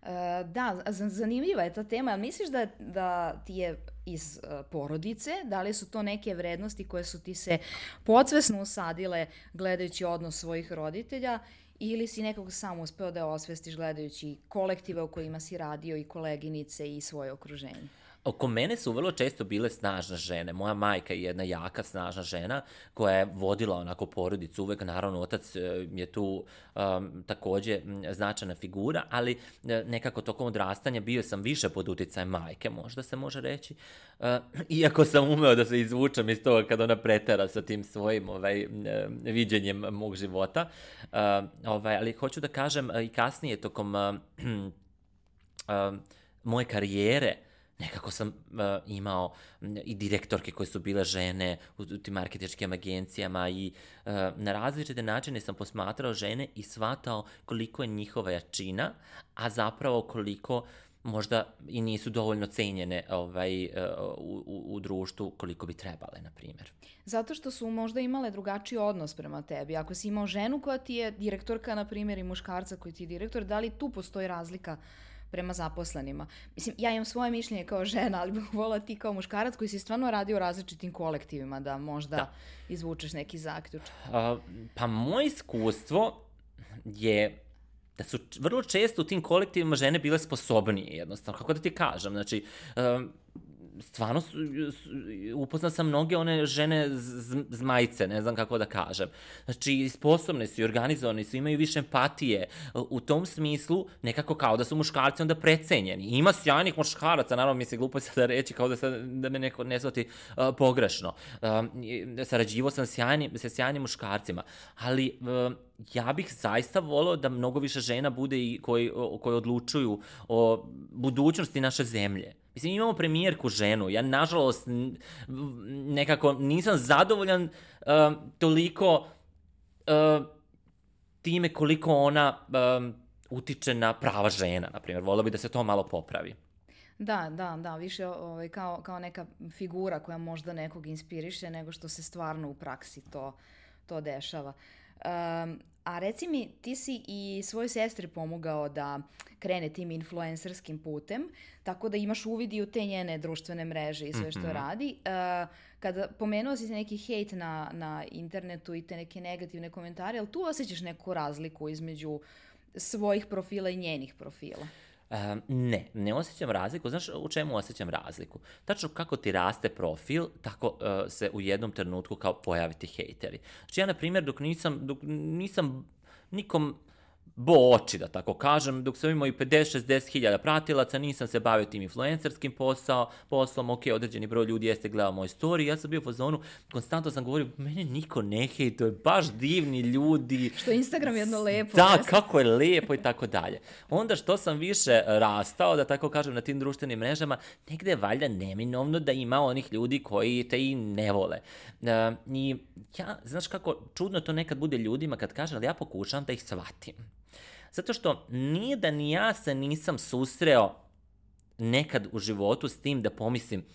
E, da, zanimljiva je ta tema. Misliš da, da ti je iz uh, porodice, da li su to neke vrednosti koje su ti se podsvesno usadile gledajući odnos svojih roditelja ili si nekako sam uspeo da osvestiš gledajući kolektive u kojima si radio i koleginice i svoje okruženje? Oko mene su vrlo često bile snažne žene. Moja majka je jedna jaka, snažna žena koja je vodila onako porodicu uvek. Naravno, otac e, je tu um, takođe značajna figura, ali e, nekako tokom odrastanja bio sam više pod uticajem majke, možda se može reći. Uh, iako sam umeo da se izvučem iz toga kada ona pretera sa tim svojim ovaj, viđenjem mog života. Uh, ovaj, ali hoću da kažem i kasnije tokom uh, uh, moje karijere, nekako sam uh, imao i direktorke koje su bile žene u, u tim marketičkim agencijama i uh, na različite načine sam posmatrao žene i shvatao koliko je njihova jačina, a zapravo koliko možda i nisu dovoljno cenjene ovaj, uh, u, u, u društvu koliko bi trebale, na primjer. Zato što su možda imale drugačiji odnos prema tebi. Ako si imao ženu koja ti je direktorka, na primjer, i muškarca koji ti je direktor, da li tu postoji razlika uh, prema zaposlenima. Mislim, ja imam svoje mišljenje kao žena, ali bih volila ti kao muškarac koji si stvarno radio u različitim kolektivima da možda da. izvučeš neki zaključak. Uh, pa moje iskustvo je da su vrlo često u tim kolektivima žene bile sposobnije jednostavno, kako da ti kažem, znači, um, stvarno su, upoznao sam mnoge one žene zmajice, ne znam kako da kažem. Znači, sposobne su i organizovane su, imaju više empatije. U tom smislu, nekako kao da su muškarci onda precenjeni. Ima sjajnih muškaraca, naravno mi se glupo sada reći kao da, sad, da me neko ne zvati uh, pogrešno. Uh, sarađivo sam sjajni, sa sjajnim muškarcima, ali uh, ja bih zaista volao da mnogo više žena bude i koji, koji odlučuju o budućnosti naše zemlje. Mislim, imamo premijerku ženu. Ja, nažalost, nekako nisam zadovoljan uh, toliko uh, time koliko ona uh, utiče na prava žena, na primjer. Volio bi da se to malo popravi. Da, da, da, više ovaj, kao, kao neka figura koja možda nekog inspiriše nego što se stvarno u praksi to, to dešava. Um, A reci mi, ti si i svojoj sestri pomogao da krene tim influencerskim putem, tako da imaš uvid i u te njene društvene mreže i sve što mm -hmm. radi. Uh, kada pomenuo si neki hejt na, na internetu i te neke negativne komentare, ali tu osjećaš neku razliku između svojih profila i njenih profila? Ne, ne osjećam razliku. Znaš u čemu osjećam razliku? Tačno kako ti raste profil, tako uh, se u jednom trenutku kao pojaviti hejteri. Znači ja, na primjer, dok nisam, dok nisam nikom bo oči, da tako kažem, dok sam imao i 50-60 hiljada pratilaca, nisam se bavio tim influencerskim posao, poslom, ok, određeni broj ljudi jeste gledao moj story, ja sam bio u fazonu, konstantno sam govorio, mene niko ne hejtuje, baš divni ljudi. Što Instagram jedno lepo. Da, jesno. kako je lepo i tako dalje. Onda što sam više rastao, da tako kažem, na tim društvenim mrežama, negde je valjda neminovno da ima onih ljudi koji te i ne vole. Uh, I ja, znaš kako, čudno to nekad bude ljudima kad kažem, ali ja pokušam da ih shvatim. Zato što nije da ni ja se nisam susreo nekad u životu s tim da pomislim,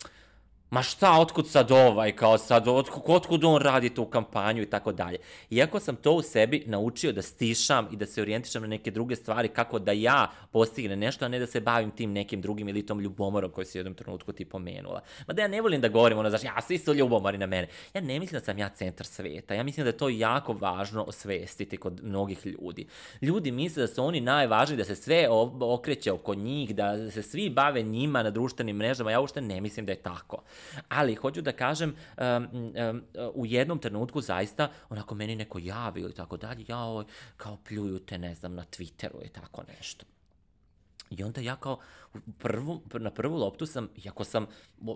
ma šta, otkud sad ovaj, kao sad, otkud, otkud on radi tu kampanju i tako dalje. Iako sam to u sebi naučio da stišam i da se orijentišam na neke druge stvari, kako da ja postignem nešto, a ne da se bavim tim nekim drugim ili tom ljubomorom koji si u jednom trenutku ti pomenula. Ma da ja ne volim da govorim, ono, znaš, ja svi su ljubomori na mene. Ja ne mislim da sam ja centar sveta. Ja mislim da je to jako važno osvestiti kod mnogih ljudi. Ljudi misle da su oni najvažniji, da se sve okreće oko njih, da se svi bave njima na društvenim mrežama. Ja uopšte ne mislim da je tako. Ali hoću da kažem, um, um, u jednom trenutku zaista, onako meni neko javi ili tako dalje, ja ovo, kao pljuju te, ne znam, na Twitteru i tako nešto. I onda ja kao prvu, na prvu loptu sam, iako sam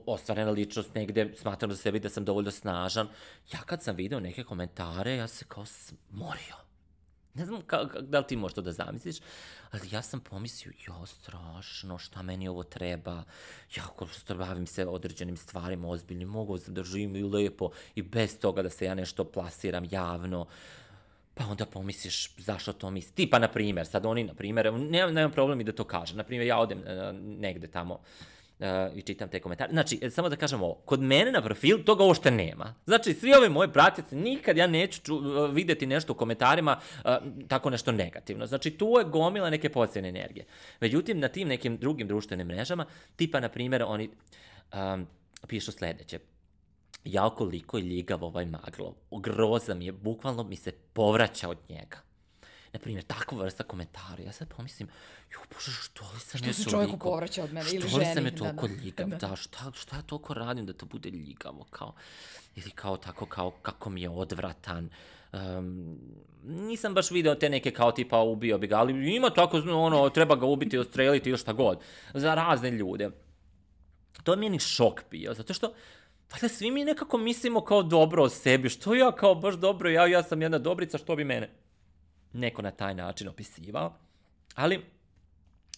ostvarena ličnost negde, smatram za sebi da sam dovoljno snažan, ja kad sam video neke komentare, ja se kao smorio. Ne znam ka, ka, da li ti možeš to da zamisliš, ali ja sam pomislio, jo, strašno, šta meni ovo treba, jako što bavim se određenim stvarima ozbiljnim, mogu sam da živim i lepo i bez toga da se ja nešto plasiram javno. Pa onda pomisliš zašto to misli. Ti pa, na primer, sad oni, na primer, nemam, nemam problem i da to kažem. Na primer, ja odem uh, negde tamo, uh, i čitam te komentare. Znači, e, samo da kažem ovo, kod mene na profilu toga uopšte nema. Znači, svi ove moje pratioci, nikad ja neću ču, uh, videti nešto u komentarima uh, tako nešto negativno. Znači, tu je gomila neke pozitivne energije. Međutim, na tim nekim drugim društvenim mrežama, tipa, na primjer, oni um, pišu sledeće jao koliko je ljigav ovaj maglov. Mi je, bukvalno mi se povraća od njega. Na primjer, takva vrsta komentara. Ja sad pomislim, jo, bože, što li sam Što ja se čovjeku povraća od mene ili Što li ženi, sam je toliko da. ljigav? Da. Da, šta, šta ja toliko radim da to bude ljigavo? Kao, ili kao tako, kao kako mi je odvratan. Um, nisam baš video te neke kao tipa ubio bi ga, ali ima tako, ono, treba ga ubiti, odstreliti ili šta god. Za razne ljude. To je meni šok bio, zato što Valjda svi mi nekako mislimo kao dobro o sebi, što ja kao baš dobro, ja, ja sam jedna dobrica, što bi mene neko na taj način opisivao. Ali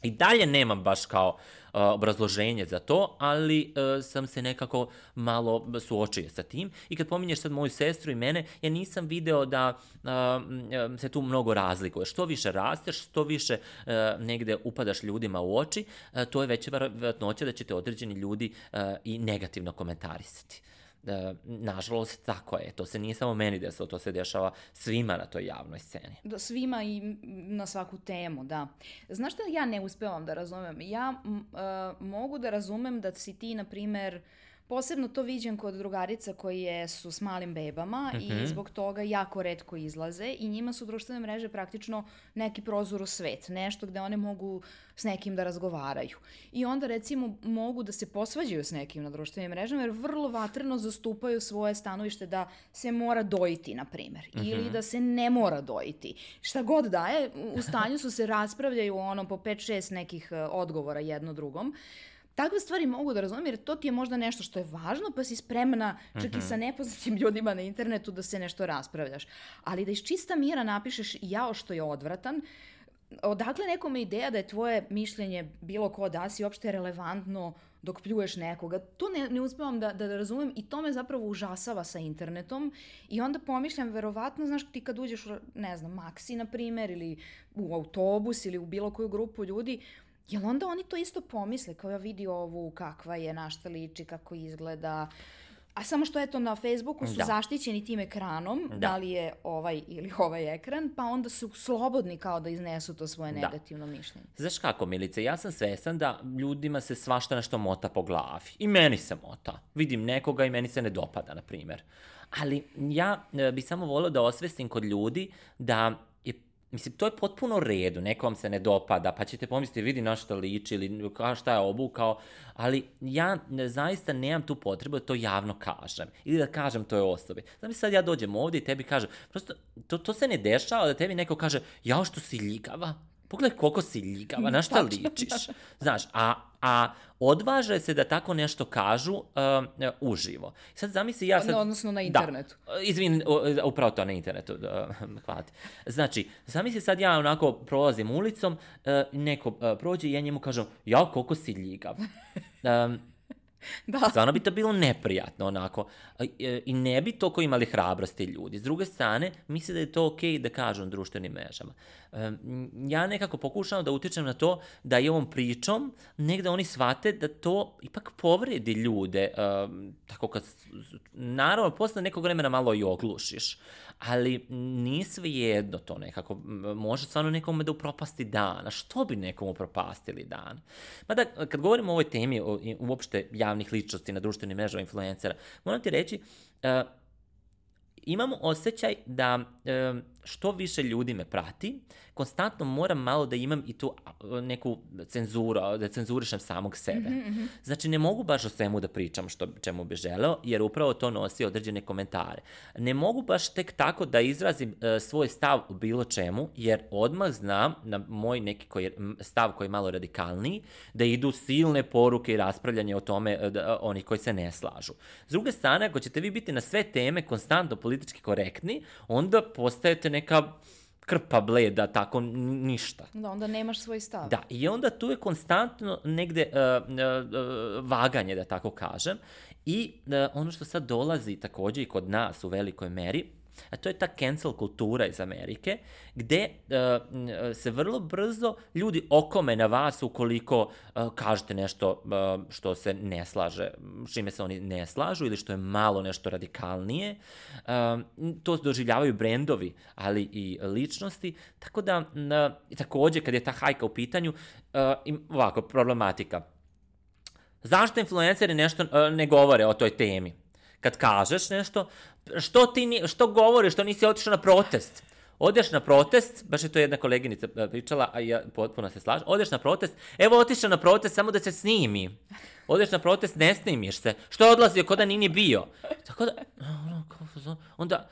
i dalje nemam baš kao uh, obrazloženje za to, ali uh, sam se nekako malo suočio sa tim. I kad pominješ sad moju sestru i mene, ja nisam video da uh, se tu mnogo razlikuje. Što više rasteš, što više uh, negde upadaš ljudima u oči, uh, to je veća vjerojatnoća da će te određeni ljudi uh, i negativno komentarisati. E, nažalost, tako je. To se nije samo meni desilo, to se dešava svima na toj javnoj sceni. Da, svima i na svaku temu, da. Znaš šta ja ne uspevam da razumem? Ja uh, mogu da razumem da si ti, na primer, Posebno to viđem kod drugarica koje su s malim bebama mm -hmm. i zbog toga jako redko izlaze i njima su društvene mreže praktično neki prozor u svet, nešto gde one mogu s nekim da razgovaraju. I onda recimo mogu da se posvađaju s nekim na društvenim mrežama jer vrlo vatreno zastupaju svoje stanovište da se mora dojiti, na primer, mm -hmm. ili da se ne mora dojiti. Šta god daje, u stanju su se raspravljaju ono po 5-6 nekih e, odgovora jedno drugom. Takve stvari mogu da razumem jer to ti je možda nešto što je važno pa si spremna čak mm -hmm. i sa nepoznatim ljudima na internetu da se nešto raspravljaš. Ali da iz čista mira napišeš jao što je odvratan, odakle nekome ideja da je tvoje mišljenje bilo ko da si uopšte relevantno dok pljuješ nekoga. To ne, ne uspevam da, da, da razumem i to me zapravo užasava sa internetom i onda pomišljam, verovatno, znaš, ti kad uđeš u, ne znam, Maxi, na primer, ili u autobus ili u bilo koju grupu ljudi, Jel onda oni to isto pomisle, kao ja vidi ovu kakva je, na šta liči, kako izgleda, A samo što eto na Facebooku su da. zaštićeni tim ekranom, da. da li je ovaj ili ovaj ekran, pa onda su slobodni kao da iznesu to svoje da. negativno mišljenje. Znaš kako, Milice, ja sam svestan da ljudima se svašta nešto mota po glavi. I meni se mota. Vidim nekoga i meni se ne dopada, na primer. Ali ja e, bi samo volio da osvestim kod ljudi da Mislim, to je potpuno redu, neko vam se ne dopada, pa ćete pomisliti, vidi na šta liči ili šta je obukao, ali ja zaista nemam tu potrebu da to javno kažem ili da kažem toj osobi. Znam sad ja dođem ovde i tebi kažem, prosto to, to se ne dešava da tebi neko kaže, jao što si ljigava, pogledaj koliko si ljigava, na šta ličiš. Znaš, a, a odvaže se da tako nešto kažu uh, uživo. Sad zamisli ja sad... Odnosno na internetu. Da, izvin, upravo to na internetu, da, hvala ti. Znači, zamisli sad ja onako prolazim ulicom, uh, neko uh, prođe i ja njemu kažem, ja koliko si ljigav. Um, Da. Stvarno bi to bilo neprijatno, onako. I ne bi toliko imali hrabrosti ljudi. S druge strane, misle da je to okej okay da kažu na društvenim mrežama. Ja nekako pokušavam da utičem na to da i ovom pričom negde oni shvate da to ipak povredi ljude. Tako kad, naravno, posle nekog vremena malo i oglušiš ali nije sve jedno to nekako, može stvarno nekome da upropasti dan, a što bi nekom upropastili dan? Mada, kad govorimo o ovoj temi, o, uopšte javnih ličnosti na društvenim mrežama influencera, moram ti reći, uh, imam osjećaj da uh, što više ljudi me prati, konstantno moram malo da imam i tu neku cenzuru, da cenzurišem samog sebe. Mm -hmm. Znači, ne mogu baš o svemu da pričam što, čemu bi želeo, jer upravo to nosi određene komentare. Ne mogu baš tek tako da izrazim uh, svoj stav u bilo čemu, jer odmah znam na moj neki koji, stav koji je malo radikalniji, da idu silne poruke i raspravljanje o tome uh, da, onih koji se ne slažu. S druge strane, ako ćete vi biti na sve teme konstantno politički korektni, onda postajete neka krpa bleda, tako ništa. Da, onda nemaš svoj stav. Da, i onda tu je konstantno negde uh, uh, vaganje, da tako kažem. I uh, ono što sad dolazi takođe i kod nas u velikoj meri, A to je ta cancel kultura iz Amerike, gde uh, se vrlo brzo ljudi okome na vas ukoliko uh, kažete nešto uh, što se ne slaže, čime se oni ne slažu ili što je malo nešto radikalnije. Uh, to doživljavaju brendovi, ali i ličnosti. Tako da, uh, takođe, kad je ta hajka u pitanju, uh, im, ovako, problematika. Zašto influenceri nešto uh, ne govore o toj temi? Kad kažeš nešto, što ti ni, što govoriš, što nisi otišao na protest? Odeš na protest, baš je to jedna koleginica e, pričala, a ja potpuno se slažem, odeš na protest, evo otišao na protest samo da se snimi. Odeš na protest, ne snimiš se. Što je odlazio, kod da nini bio. Tako da, onda,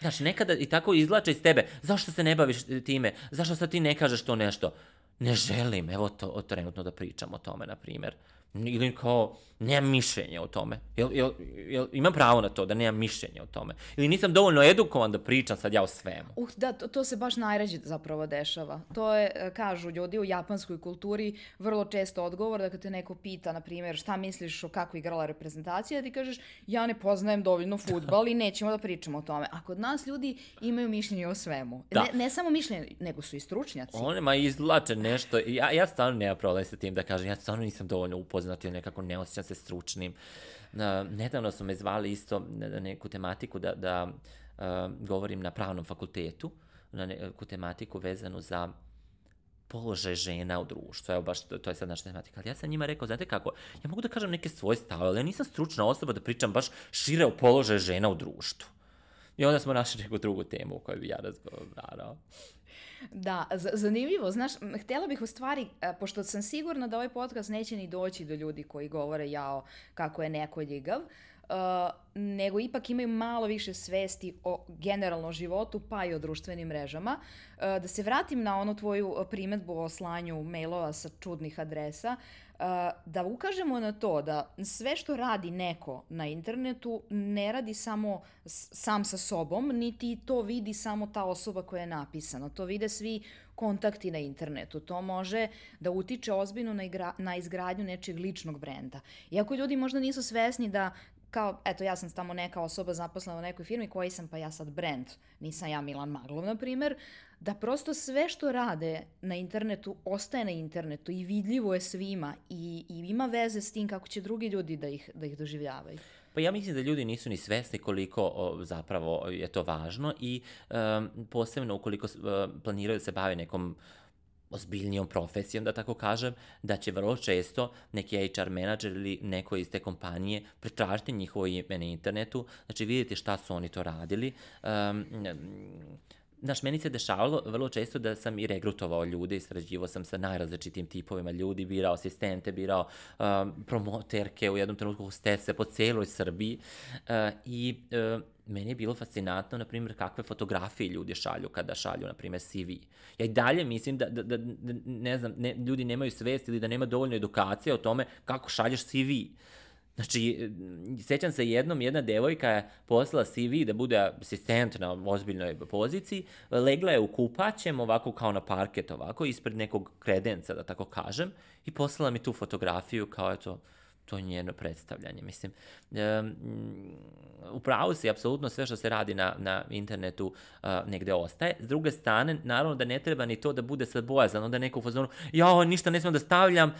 znaš, nekada i tako izlače iz tebe, zašto se ne baviš time, zašto sad ti ne kažeš to nešto? Ne želim, evo to, trenutno da pričam o tome, na primjer ili kao nemam mišljenje o tome. Jel, jel, jel, imam pravo na to da nemam mišljenje o tome. Ili nisam dovoljno edukovan da pričam sad ja o svemu. Uh, da, to, to se baš najređe zapravo dešava. To je, e, kažu ljudi u japanskoj kulturi, vrlo često odgovor da kad te neko pita, na primjer, šta misliš o kako igrala reprezentacija, ti kažeš, ja ne poznajem dovoljno futbal i nećemo da pričamo o tome. A kod nas ljudi imaju mišljenje o svemu. Da. Ne, ne samo mišljenje, nego su i stručnjaci. One ma izlače nešto. Ja, ja stvarno nema problem sa tim da kažem, ja stvarno nisam dovoljno upoznat nekako ne osjećam se stručnim. Nedavno su me zvali isto na neku tematiku da, da govorim na pravnom fakultetu, na neku tematiku vezanu za položaj žena u društvu. Evo baš to, to je sad naša tematika. Ali ja sam njima rekao, znate kako, ja mogu da kažem neke svoje stave, ali ja nisam stručna osoba da pričam baš šire o položaju žena u društvu. I onda smo našli neku drugu temu o kojoj bi ja razgovarao. Da, zanimljivo. Znaš, htjela bih u stvari, e, pošto sam sigurna da ovaj podcast neće ni doći do ljudi koji govore jao kako je neko ljigav, uh, nego ipak imaju malo više svesti o generalno životu, pa i o društvenim mrežama. Uh, da se vratim na onu tvoju primetbu o slanju mailova sa čudnih adresa. Uh, da ukažemo na to da sve što radi neko na internetu ne radi samo sam sa sobom, niti to vidi samo ta osoba koja je napisana. To vide svi kontakti na internetu. To može da utiče ozbiljno na, igra, na izgradnju nečeg ličnog brenda. Iako ljudi možda nisu svesni da kao, eto, ja sam tamo neka osoba zaposlena u nekoj firmi, koji sam pa ja sad brand, nisam ja Milan Maglov, na primer, da prosto sve što rade na internetu ostaje na internetu i vidljivo je svima i, i ima veze s tim kako će drugi ljudi da ih, da ih doživljavaju. Pa ja mislim da ljudi nisu ni svesni koliko o, zapravo je to važno i um, posebno ukoliko uh, planiraju da se bave nekom ozbiljnijom profesijom, da tako kažem, da će vrlo često neki HR menadžer ili neko iz te kompanije pretražiti njihovo ime na internetu, znači vidjeti šta su oni to radili. Um, Znaš, meni se dešavalo vrlo često da sam i regrutovao ljude i srađivao sam sa najrazličitim tipovima ljudi, birao asistente, birao um, promoterke, u jednom trenutku hostese po celoj Srbiji uh, i uh, meni je bilo fascinantno, na primjer, kakve fotografije ljudi šalju kada šalju, na primjer, CV. Ja i dalje mislim da, da, da, da ne znam, ne, ljudi nemaju svest ili da nema dovoljno edukacije o tome kako šalješ CV. Znači, sećam se jednom, jedna devojka je poslala CV da bude asistent na ozbiljnoj poziciji, legla je u kupaćem, ovako kao na parket, ovako, ispred nekog kredenca, da tako kažem, i poslala mi tu fotografiju kao, eto, to je njeno predstavljanje. Mislim, um, upravo si, apsolutno sve što se radi na, na internetu negde ostaje. S druge strane, naravno da ne treba ni to da bude sad bojazan, onda neko u fazonu, ja ništa ne smijem da stavljam,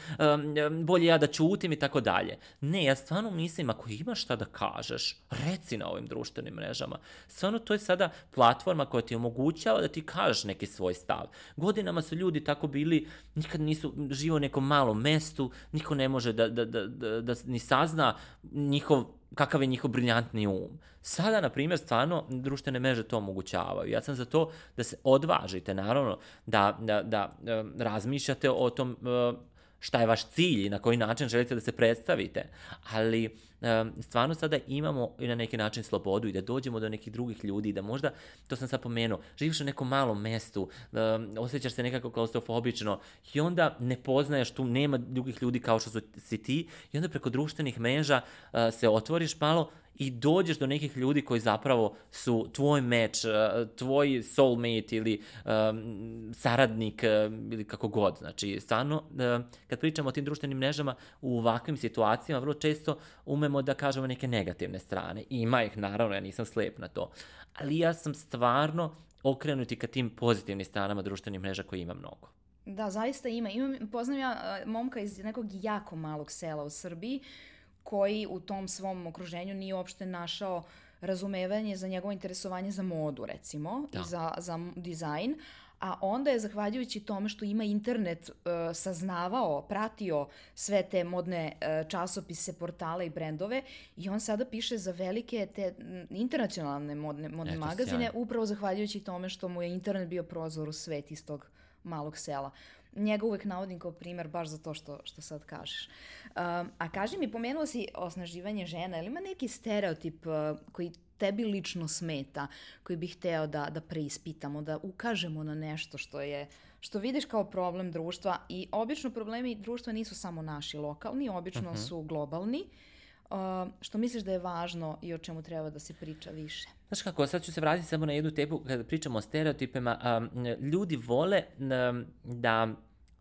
bolje ja da čutim i tako dalje. Ne, ja stvarno mislim, ako imaš šta da kažeš, reci na ovim društvenim mrežama. Stvarno, to je sada platforma koja ti omogućava da ti kažeš neki svoj stav. Godinama su ljudi tako bili, nikad nisu živo u nekom malom mestu, niko ne može da, da, da, da da ni sazna njihov, kakav je njihov briljantni um. Sada, na primjer, stvarno društvene mreže to omogućavaju. Ja sam za to da se odvažite, naravno, da, da, da, razmišljate o tom šta je vaš cilj i na koji način želite da se predstavite, ali stvarno sada imamo i na neki način slobodu i da dođemo do nekih drugih ljudi, da možda, to sam sad pomenuo, živiš u nekom malom mestu, osjećaš se nekako klaustrofobično i onda ne poznaješ tu, nema drugih ljudi kao što su si ti i onda preko društvenih mreža uh, se otvoriš malo i dođeš do nekih ljudi koji zapravo su tvoj meč, uh, tvoj soulmate ili um, saradnik uh, ili kako god. Znači, stvarno, uh, kad pričamo o tim društvenim mrežama, u ovakvim situacijama vrlo često umemo da kažemo neke negativne strane. Ima ih, naravno, ja nisam slep na to. Ali ja sam stvarno okrenuti ka tim pozitivnim stranama društvenih mreža koji ima mnogo. Da, zaista ima. Imam, poznam ja momka iz nekog jako malog sela u Srbiji koji u tom svom okruženju nije uopšte našao razumevanje za njegovo interesovanje za modu, recimo, da. i za, za dizajn, a onda je, zahvaljujući tome što ima internet, uh, saznavao, pratio sve te modne uh, časopise, portale i brendove i on sada piše za velike te internacionalne modne, modne Eto, magazine, upravo zahvaljujući tome što mu je internet bio prozor u svet iz tog malog sela. Njega uvek navodim kao primer baš za to što, što sad kažeš. Um, a kaži mi, pomenuo si osnaživanje žena, ili ima neki stereotip uh, koji tebi lično smeta, koji bih hteo da, da preispitamo, da ukažemo na nešto što je što vidiš kao problem društva i obično problemi društva nisu samo naši lokalni, obično uh mhm. -huh. su globalni. Uh, što misliš da je važno i o čemu treba da se priča više? Znaš kako, sad ću se vratiti samo na jednu tepu kada pričamo o stereotipima. Um, ljudi vole um, da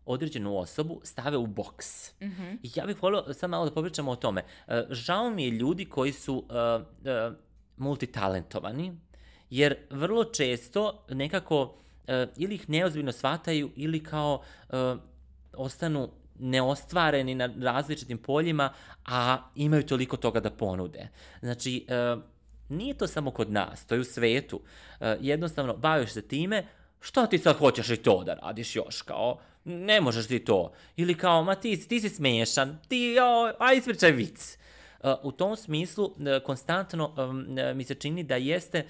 određenu osobu stave u boks. Mm -hmm. I ja bih volio sad malo da popričamo o tome. Uh, žao mi je ljudi koji su uh, uh, multitalentovani, jer vrlo često nekako uh, ili ih neozbiljno shvataju ili kao uh, ostanu neostvareni na različitim poljima, a imaju toliko toga da ponude. Znači, uh, nije to samo kod nas, to je u svetu. Uh, jednostavno, baviš se time, šta ti sad hoćeš i to da radiš još, kao, ne možeš ti to. Ili kao, ma ti, ti si smešan, ti, o, aj ispričaj vic. Uh, u tom smislu, uh, konstantno uh, mi se čini da jeste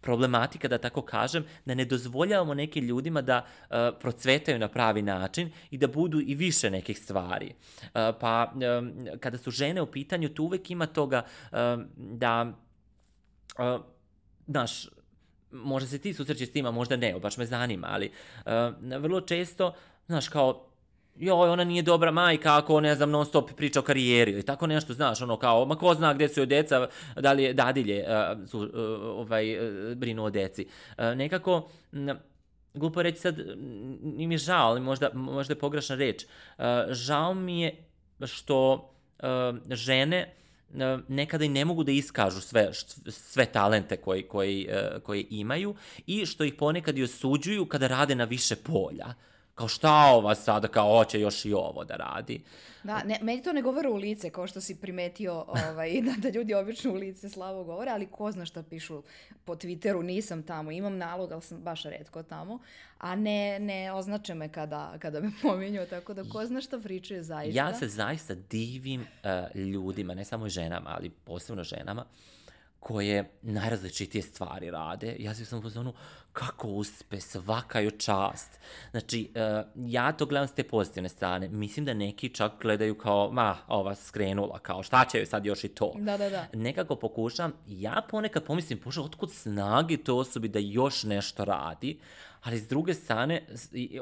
problematika, da tako kažem, da ne dozvoljavamo nekim ljudima da uh, procvetaju na pravi način i da budu i više nekih stvari. Uh, pa, um, kada su žene u pitanju, tu uvek ima toga da, uh, znaš, možda se ti susrećeš s tima, možda ne, baš me zanima, ali uh, vrlo često, znaš, kao, joj, ona nije dobra majka ako, ne znam, non stop priča o karijeri ili tako nešto, znaš, ono kao, ma ko zna gde su joj deca, da li je dadilje uh, su, uh, ovaj, uh, brinu o deci. Uh, nekako, m, glupo reći sad, mi je žao, ali možda, možda je pogrešna reč. Uh, žao mi je što uh, žene nekada i ne mogu da iskažu sve, sve talente koji, koji, koji imaju i što ih ponekad i osuđuju kada rade na više polja. Uh, kao šta ova sada, kao hoće još i ovo da radi. Da, ne, meni to ne govore u lice, kao što si primetio ovaj, da, da ljudi obično u lice slavo govore, ali ko zna šta pišu po Twitteru, nisam tamo, imam nalog, ali sam baš redko tamo, a ne, ne označe me kada, kada me pominju, tako da ko zna šta pričaju zaista. Ja se zaista divim uh, ljudima, ne samo ženama, ali posebno ženama, uh, koje najrazličitije stvari rade. Ja sam u kako uspe, svaka joj čast. Znači, uh, ja to gledam s te pozitivne strane. Mislim da neki čak gledaju kao, ma, ova skrenula, kao šta će joj sad još i to. Da, da, da. Nekako pokušam, ja ponekad pomislim, bože, otkud snagi to osobi da još nešto radi, ali s druge strane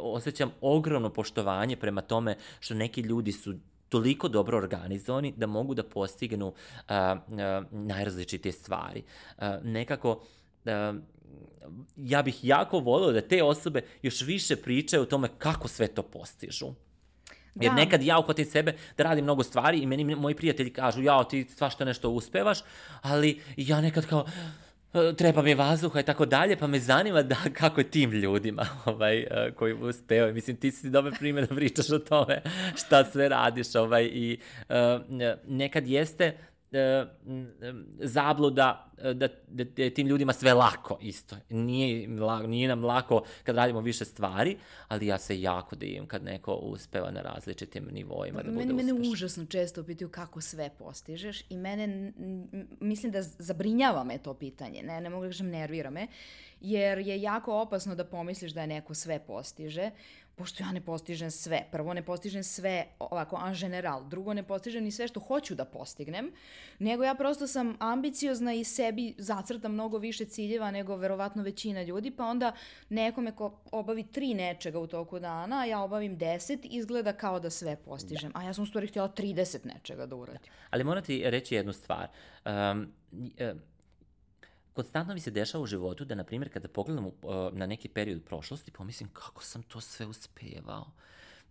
osjećam ogromno poštovanje prema tome što neki ljudi su toliko dobro organizovani da mogu da postignu uh, uh, najrazličitije stvari. Uh, nekako, uh, ja bih jako volio da te osobe još više pričaju o tome kako sve to postižu. Jer da. nekad ja uhvatim sebe da radim mnogo stvari i meni moji prijatelji kažu, ja, ti svašta nešto uspevaš, ali ja nekad kao, treba mi vazduha i tako dalje, pa me zanima da kako je tim ljudima ovaj, e, koji uspeo. Mislim, ti si dobar primjer da pričaš o tome šta sve radiš ovaj, i uh, nekad jeste e, zabluda e, da, da, da je tim ljudima sve lako isto. Nije, nije nam lako kad radimo više stvari, ali ja se jako divim kad neko uspeva na različitim nivoima da bude mene, uspešan. Mene užasno često pitaju kako sve postižeš i mene, mislim da zabrinjava me to pitanje, ne, ne mogu da kažem nervira me, jer je jako opasno da pomisliš da je neko sve postiže. Pošto ja ne postižem sve. Prvo, ne postižem sve ovako en general. Drugo, ne postižem ni sve što hoću da postignem, nego ja prosto sam ambiciozna i sebi zacrtam mnogo više ciljeva nego verovatno većina ljudi, pa onda nekome ko obavi tri nečega u toku dana, a ja obavim deset, izgleda kao da sve postižem. Da. A ja sam u stvari htjela 30 nečega da uradim. Da. Ali moram ti reći jednu stvar. Um, uh, konstantno mi se dešava u životu da, na primjer, kada pogledam uh, na neki period prošlosti, pomislim kako sam to sve uspevao.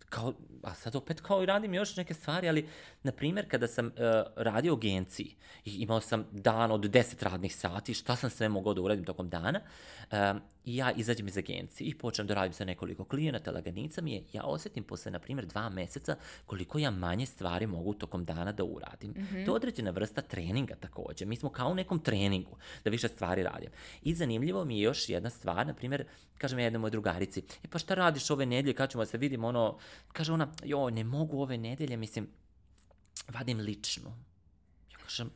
Kao, a sad opet kao i radim još neke stvari, ali, na primjer, kada sam uh, radio u agenciji i imao sam dan od 10 radnih sati, šta sam sve mogao da uradim tokom dana, uh, i ja izađem iz agencije i počnem da radim sa nekoliko klijenata, laganica mi je, ja osetim posle, na primjer, dva meseca koliko ja manje stvari mogu tokom dana da uradim. Mm -hmm. To je određena vrsta treninga takođe. Mi smo kao u nekom treningu da više stvari radim. I zanimljivo mi je još jedna stvar, na primjer, kažem ja jednoj moj drugarici, e pa šta radiš ove nedelje, kad ćemo da se vidimo, ono, kaže ona, jo, ne mogu ove nedelje, mislim, vadim ličnu. Ja kažem,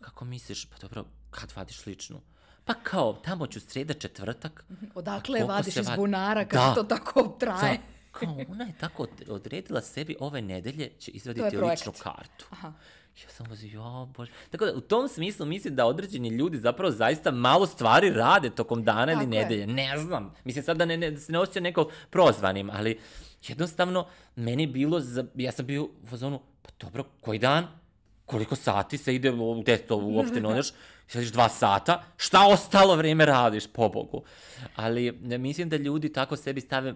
kako misliš, pa dobro, kad vadiš ličnu? Pa kao, tamo ću sreda četvrtak. Odakle vadiš iz bunara kad da, to tako traje? Da, kao, ona je tako odredila sebi ove nedelje će izvaditi ličnu kartu. Aha. Ja sam vas, jo, bože. Tako da, u tom smislu mislim da određeni ljudi zapravo zaista malo stvari rade tokom dana Tako ili nedelje. Je. Ne znam. Mislim sad da, ne, ne, da se ne osjeća neko prozvanim, ali jednostavno, meni bilo, za, ja sam bio u fazonu, pa dobro, koji dan? koliko sati se ide, gde to uopšte ne odeš, sediš dva sata, šta ostalo vreme radiš, po Bogu. Ali ne, mislim da ljudi tako sebi stave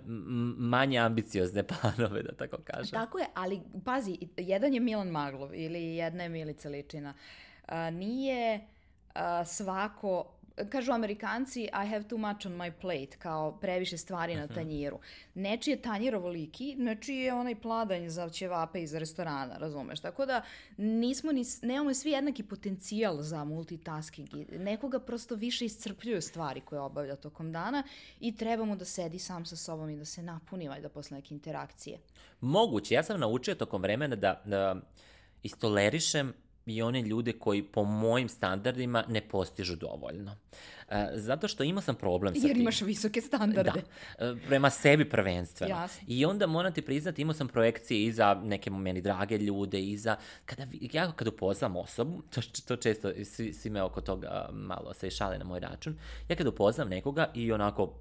manje ambiciozne planove, da tako kažem. Tako je, ali pazi, jedan je Milan Maglov ili jedna je Milica Ličina. A, nije a, svako kažu Amerikanci I have too much on my plate, kao previše stvari na mhm. tanjiru. Nečiji je tanjir ovoliki, nečiji je onaj pladanj za ćevape iz restorana, razumeš? Tako da nismo ni, nemamo svi jednaki potencijal za multitasking. Nekoga prosto više iscrpljuju stvari koje obavlja tokom dana i trebamo da sedi sam sa sobom i da se napuni valjda posle neke interakcije. Moguće. Ja sam naučio tokom vremena da, da istolerišem i one ljude koji po mojim standardima ne postižu dovoljno. E, zato što imao sam problem sa Jer tim. Jer imaš visoke standarde. Da, e, prema sebi prvenstveno. Jasno. I onda moram ti priznati, imao sam projekcije i za neke meni drage ljude, i za... Kada, ja kada upoznam osobu, to, to često, svi, svi me oko toga malo se šale na moj račun, ja kada upoznam nekoga i onako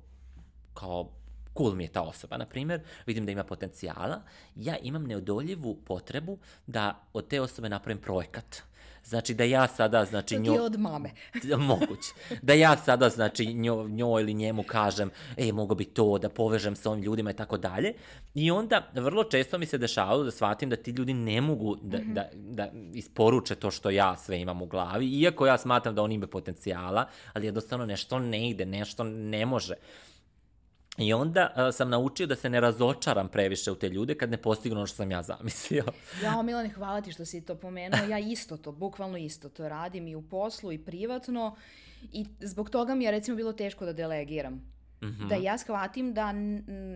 kao cool mi je ta osoba, na primjer, vidim da ima potencijala, ja imam neodoljivu potrebu da od te osobe napravim projekat. Znači da ja sada, znači to njo... ti od mame. moguće. Da ja sada, znači njo, njoj ili njemu kažem, e, mogu bi to, da povežem sa ovim ljudima i tako dalje. I onda vrlo često mi se dešavalo da shvatim da ti ljudi ne mogu da, mm -hmm. da, da isporuče to što ja sve imam u glavi, iako ja smatram da oni imaju potencijala, ali jednostavno nešto ne ide, nešto ne može. I onda uh, sam naučio da se ne razočaram previše u te ljude kad ne postignu ono što sam ja zamislio. ja, Milane, hvala ti što si to pomenuo. Ja isto to, bukvalno isto to radim i u poslu i privatno. I zbog toga mi je recimo bilo teško da delegiram Mm -hmm. Da ja shvatim da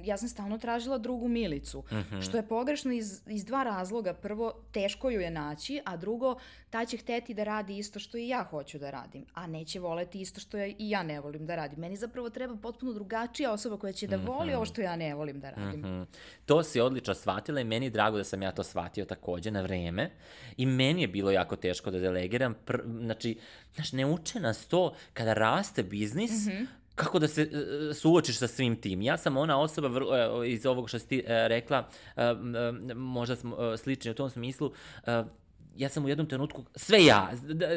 ja sam stalno tražila drugu milicu, mm -hmm. što je pogrešno iz, iz dva razloga. Prvo, teško ju je naći, a drugo, ta će hteti da radi isto što i ja hoću da radim, a neće voleti isto što ja, i ja ne volim da radim. Meni zapravo treba potpuno drugačija osoba koja će da voli mm -hmm. ovo što ja ne volim da radim. Mm -hmm. To si odlično shvatila i meni je drago da sam ja to shvatio takođe na vreme i meni je bilo jako teško da delegiram. Pr znači, znaš, ne uče nas to kada raste biznis, mm -hmm kako da se uh, suočiš sa svim tim. Ja sam ona osoba uh, iz ovog što si ti rekla, možda smo slični u tom smislu, ja sam u jednom trenutku, sve ja,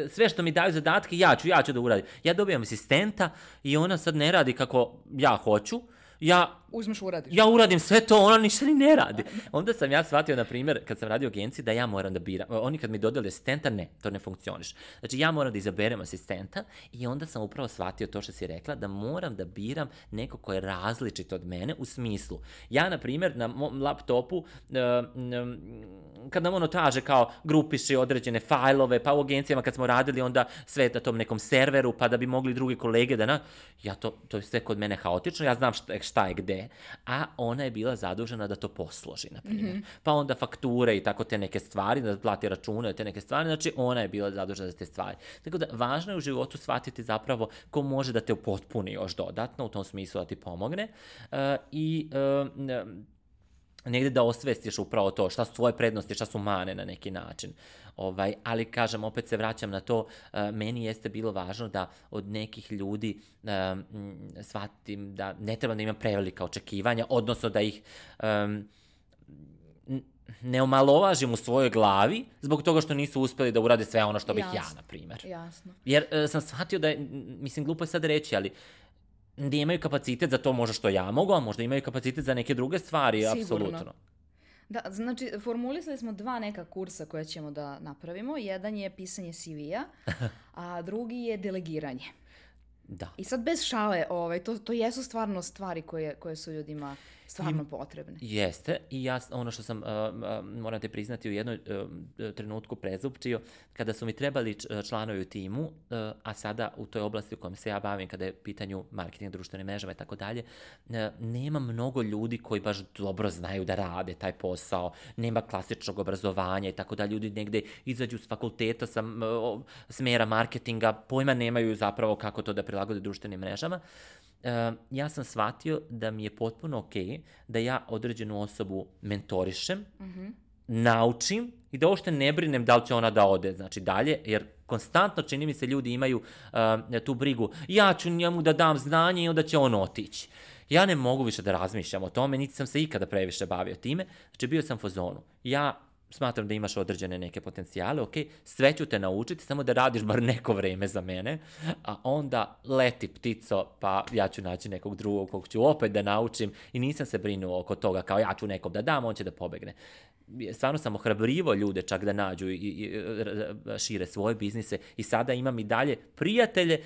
sve što mi daju zadatke, ja ću, ja ću da uradim. Ja dobijam asistenta i ona sad ne radi kako ja hoću, ja uzmeš uradiš. Ja uradim sve to, ona ništa ni ne radi. Onda sam ja shvatio, na primjer, kad sam radio u agenciji, da ja moram da biram. Oni kad mi dodali asistenta, ne, to ne funkcioniš. Znači, ja moram da izaberem asistenta i onda sam upravo shvatio to što si rekla, da moram da biram neko ko je različit od mene u smislu. Ja, na primjer, na mom laptopu, uh, kad nam ono traže kao grupiši određene fajlove, pa u agencijama kad smo radili onda sve na tom nekom serveru, pa da bi mogli drugi kolege da na... Ja to, to je sve kod mene haotično, ja znam šta, šta je gde a ona je bila zadužena da to posloži, na primjer. Mm -hmm. Pa onda fakture i tako te neke stvari, da plati račune, te neke stvari, znači ona je bila zadužena za te stvari. Tako da, važno je u životu shvatiti zapravo ko može da te upotpuni još dodatno, u tom smislu da ti pomogne. Uh, I uh, negde da osvestiš upravo to, šta su tvoje prednosti, šta su mane na neki način. Ovaj, ali kažem, opet se vraćam na to, uh, meni jeste bilo važno da od nekih ljudi uh, shvatim da ne treba da imam prevelika očekivanja, odnosno da ih um, ne omalovažim u svojoj glavi zbog toga što nisu uspeli da urade sve ono što bih Jasno. ja, na primjer. Jasno. Jer uh, sam shvatio da je, mislim, glupo je sad reći, ali nemaju kapacitet za to možda što ja mogu, a možda imaju kapacitet za neke druge stvari, Sigurno. apsolutno. Da, znači, formulisali smo dva neka kursa koje ćemo da napravimo. Jedan je pisanje CV-a, a drugi je delegiranje. Da. I sad bez šale, ovaj, to, to jesu stvarno stvari koje, koje su ljudima stvarno I, potrebne. Jeste, i ja ono što sam, uh, uh, moram te priznati, u jednom uh, trenutku prezupčio, kada su mi trebali članovi u timu, uh, a sada u toj oblasti u kojom se ja bavim, kada je pitanju marketinga, društvene mrežama i tako dalje, nema mnogo ljudi koji baš dobro znaju da rade taj posao, nema klasičnog obrazovanja i tako dalje, ljudi negde izađu s fakulteta sa uh, smera marketinga, pojma nemaju zapravo kako to da prilagode društvenim mrežama. Uh, ja sam shvatio da mi je potpuno da ja određenu osobu mentorišem, mm -hmm. naučim i da uopšte ne brinem da li će ona da ode znači dalje, jer konstantno čini mi se ljudi imaju uh, tu brigu, ja ću njemu da dam znanje i onda će on otići. Ja ne mogu više da razmišljam o tome, niti sam se ikada previše bavio time, znači bio sam fazonu. Ja smatram da imaš određene neke potencijale, ok, sve ću te naučiti, samo da radiš bar neko vreme za mene, a onda leti ptico, pa ja ću naći nekog drugog kog ću opet da naučim i nisam se brinuo oko toga kao ja ću nekom da dam, on će da pobegne. Stvarno sam ohrabrivo ljude čak da nađu i, i šire svoje biznise i sada imam i dalje prijatelje,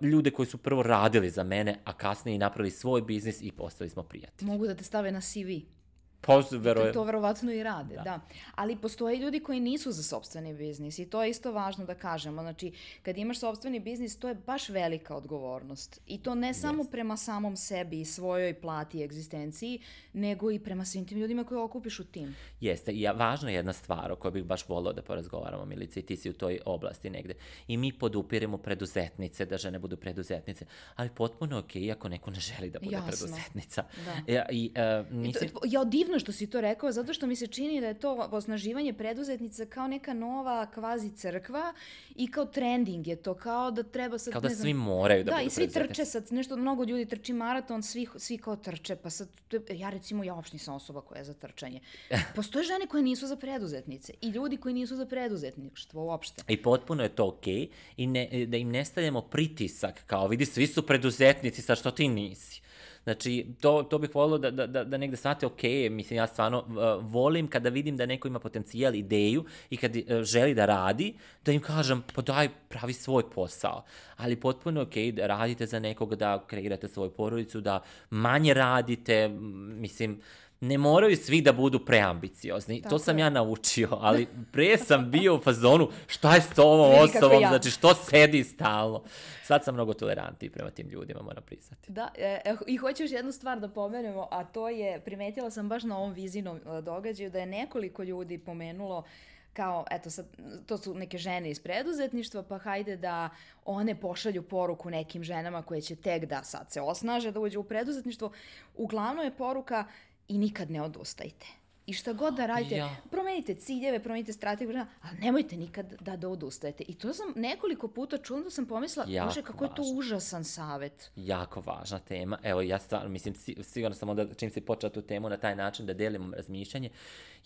ljude koji su prvo radili za mene, a kasnije i napravili svoj biznis i postali smo prijatelji. Mogu da te stave na CV. Pa, vero... To, to verovatno i rade, da. da. Ali postoje ljudi koji nisu za sobstveni biznis i to je isto važno da kažemo. Znači, kad imaš sobstveni biznis, to je baš velika odgovornost. I to ne samo yes. prema samom sebi i svojoj plati i egzistenciji, nego i prema svim tim ljudima koje okupiš u tim. Jeste. I važna je jedna stvar o kojoj bih baš volao da porazgovaramo, Milice, i ti si u toj oblasti negde. I mi podupiremo preduzetnice, da žene budu preduzetnice, ali potpuno je okej okay ako neko ne želi da bude Jasno. preduzetnica. Da. Ja, i, uh, nisi... I to, ja divno što si to rekao, zato što mi se čini da je to osnaživanje preduzetnica kao neka nova kvazi crkva i kao trending je to, kao da treba sad... Kao da znam, svi moraju da, da budu i svi trče sad, nešto, mnogo ljudi trči maraton, svi, svi kao trče, pa sad, ja recimo, ja uopšte nisam osoba koja je za trčanje. Postoje žene koje nisu za preduzetnice i ljudi koji nisu za preduzetništvo uopšte. I potpuno je to okej okay, i ne, da im ne stavljamo pritisak, kao vidi, svi su preduzetnici, sa što ti nisi. Znači, to, to bih volio da, da, da, da negde shvate, ok, mislim, ja stvarno uh, volim kada vidim da neko ima potencijal, ideju i kad uh, želi da radi, da im kažem, pa daj, pravi svoj posao. Ali potpuno ok, da radite za nekoga, da kreirate svoju porodicu, da manje radite, mislim, uh, ne moraju svi da budu preambiciozni. Tako to sam je. ja naučio, ali pre sam bio u fazonu šta je s ovom osobom, ja. znači što sedi stalno. Sad sam mnogo tolerantniji prema tim ljudima, moram priznati. Da, e, e, i hoću još jednu stvar da pomenemo, a to je, primetila sam baš na ovom vizinom e, događaju, da je nekoliko ljudi pomenulo kao, eto sad, to su neke žene iz preduzetništva, pa hajde da one pošalju poruku nekim ženama koje će tek da sad se osnaže, da uđe u preduzetništvo. Uglavnom je poruka i nikad ne odustajte. I šta god da radite, ja. promenite ciljeve, promenite strategiju, ali nemojte nikad da, da odustajete. I to sam nekoliko puta čula da sam pomislila, jako bože, kako važno. je to užasan savet. Jako važna tema. Evo, ja stvarno, mislim, sigurno sam onda, čim si počela tu temu na taj način da delimo razmišljanje,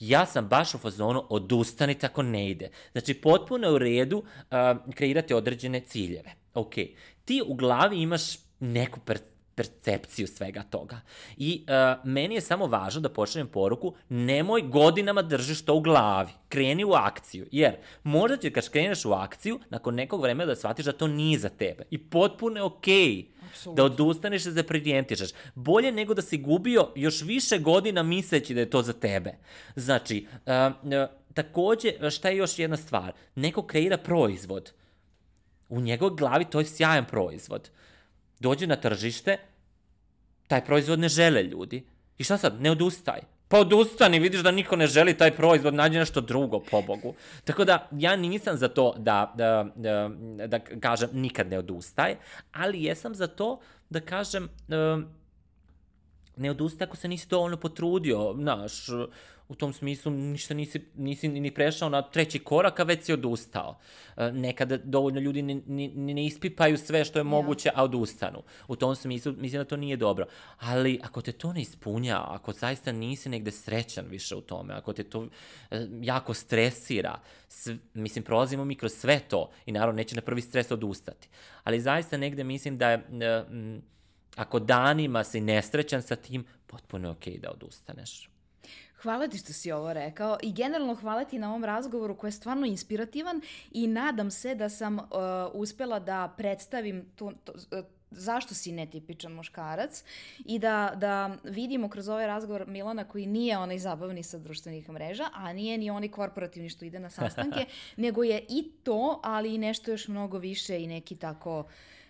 ja sam baš u fazonu odustanite ako ne ide. Znači, potpuno je u redu uh, kreirati određene ciljeve. Ok, ti u glavi imaš neku per percepciju svega toga. I uh, meni je samo važno da pošaljem poruku, nemoj godinama držiš to u glavi, kreni u akciju, jer možda će kad kreneš u akciju, nakon nekog vremena da shvatiš da to nije za tebe. I potpuno je okej okay da odustaneš da se. Bolje nego da si gubio još više godina misleći da je to za tebe. Znači, uh, uh, takođe, šta je još jedna stvar? Neko kreira proizvod. U njegovoj glavi to je sjajan proizvod. Dođe na tržište, taj proizvod ne žele ljudi. I šta sad, ne odustaj. Pa odustani, vidiš da niko ne želi taj proizvod, nađi nešto drugo, pobogu. Tako da, ja nisam za to da, da, da, da kažem nikad ne odustaj, ali jesam za to da kažem ne odustaj ako se nisi dovoljno potrudio, znaš, u tom smislu ništa nisi, nisi ni prešao na treći korak, a već si odustao. E, nekada dovoljno ljudi ne, ne, ne ispipaju sve što je moguće, a odustanu. U tom smislu mislim da to nije dobro. Ali ako te to ne ispunja, ako zaista nisi negde srećan više u tome, ako te to e, jako stresira, s, mislim, prolazimo mi kroz sve to i naravno neće na prvi stres odustati. Ali zaista negde mislim da je... E, ako danima si nesrećan sa tim, potpuno je okej okay da odustaneš. Hvala ti što si ovo rekao i generalno hvala ti na ovom razgovoru koji je stvarno inspirativan i nadam se da sam uh, uspela da predstavim tu, to, uh, zašto si netipičan muškarac i da, da vidimo kroz ovaj razgovor Milana koji nije onaj zabavni sa društvenih mreža, a nije ni onaj korporativni što ide na sastanke, nego je i to, ali i nešto još mnogo više i neki tako uh,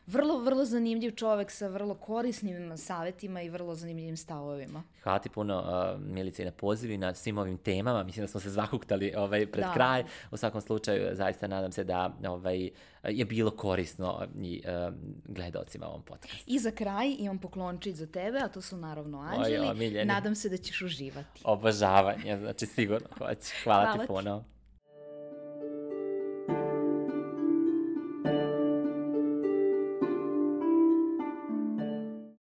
vrlo, vrlo zanimljiv čovek sa vrlo korisnim savetima i vrlo zanimljivim stavovima. Hvala ti puno, uh, Milice, na pozivi na svim ovim temama. Mislim da smo se zahuktali ovaj, pred da. kraj. U svakom slučaju, zaista nadam se da ovaj, je bilo korisno i uh, gledalcima ovom podcastu. I za kraj imam poklončić za tebe, a to su naravno anđeli. Oj, Nadam se da ćeš uživati. Obožavanje, znači sigurno hoće. Hvala, Hvala ti puno. Ti.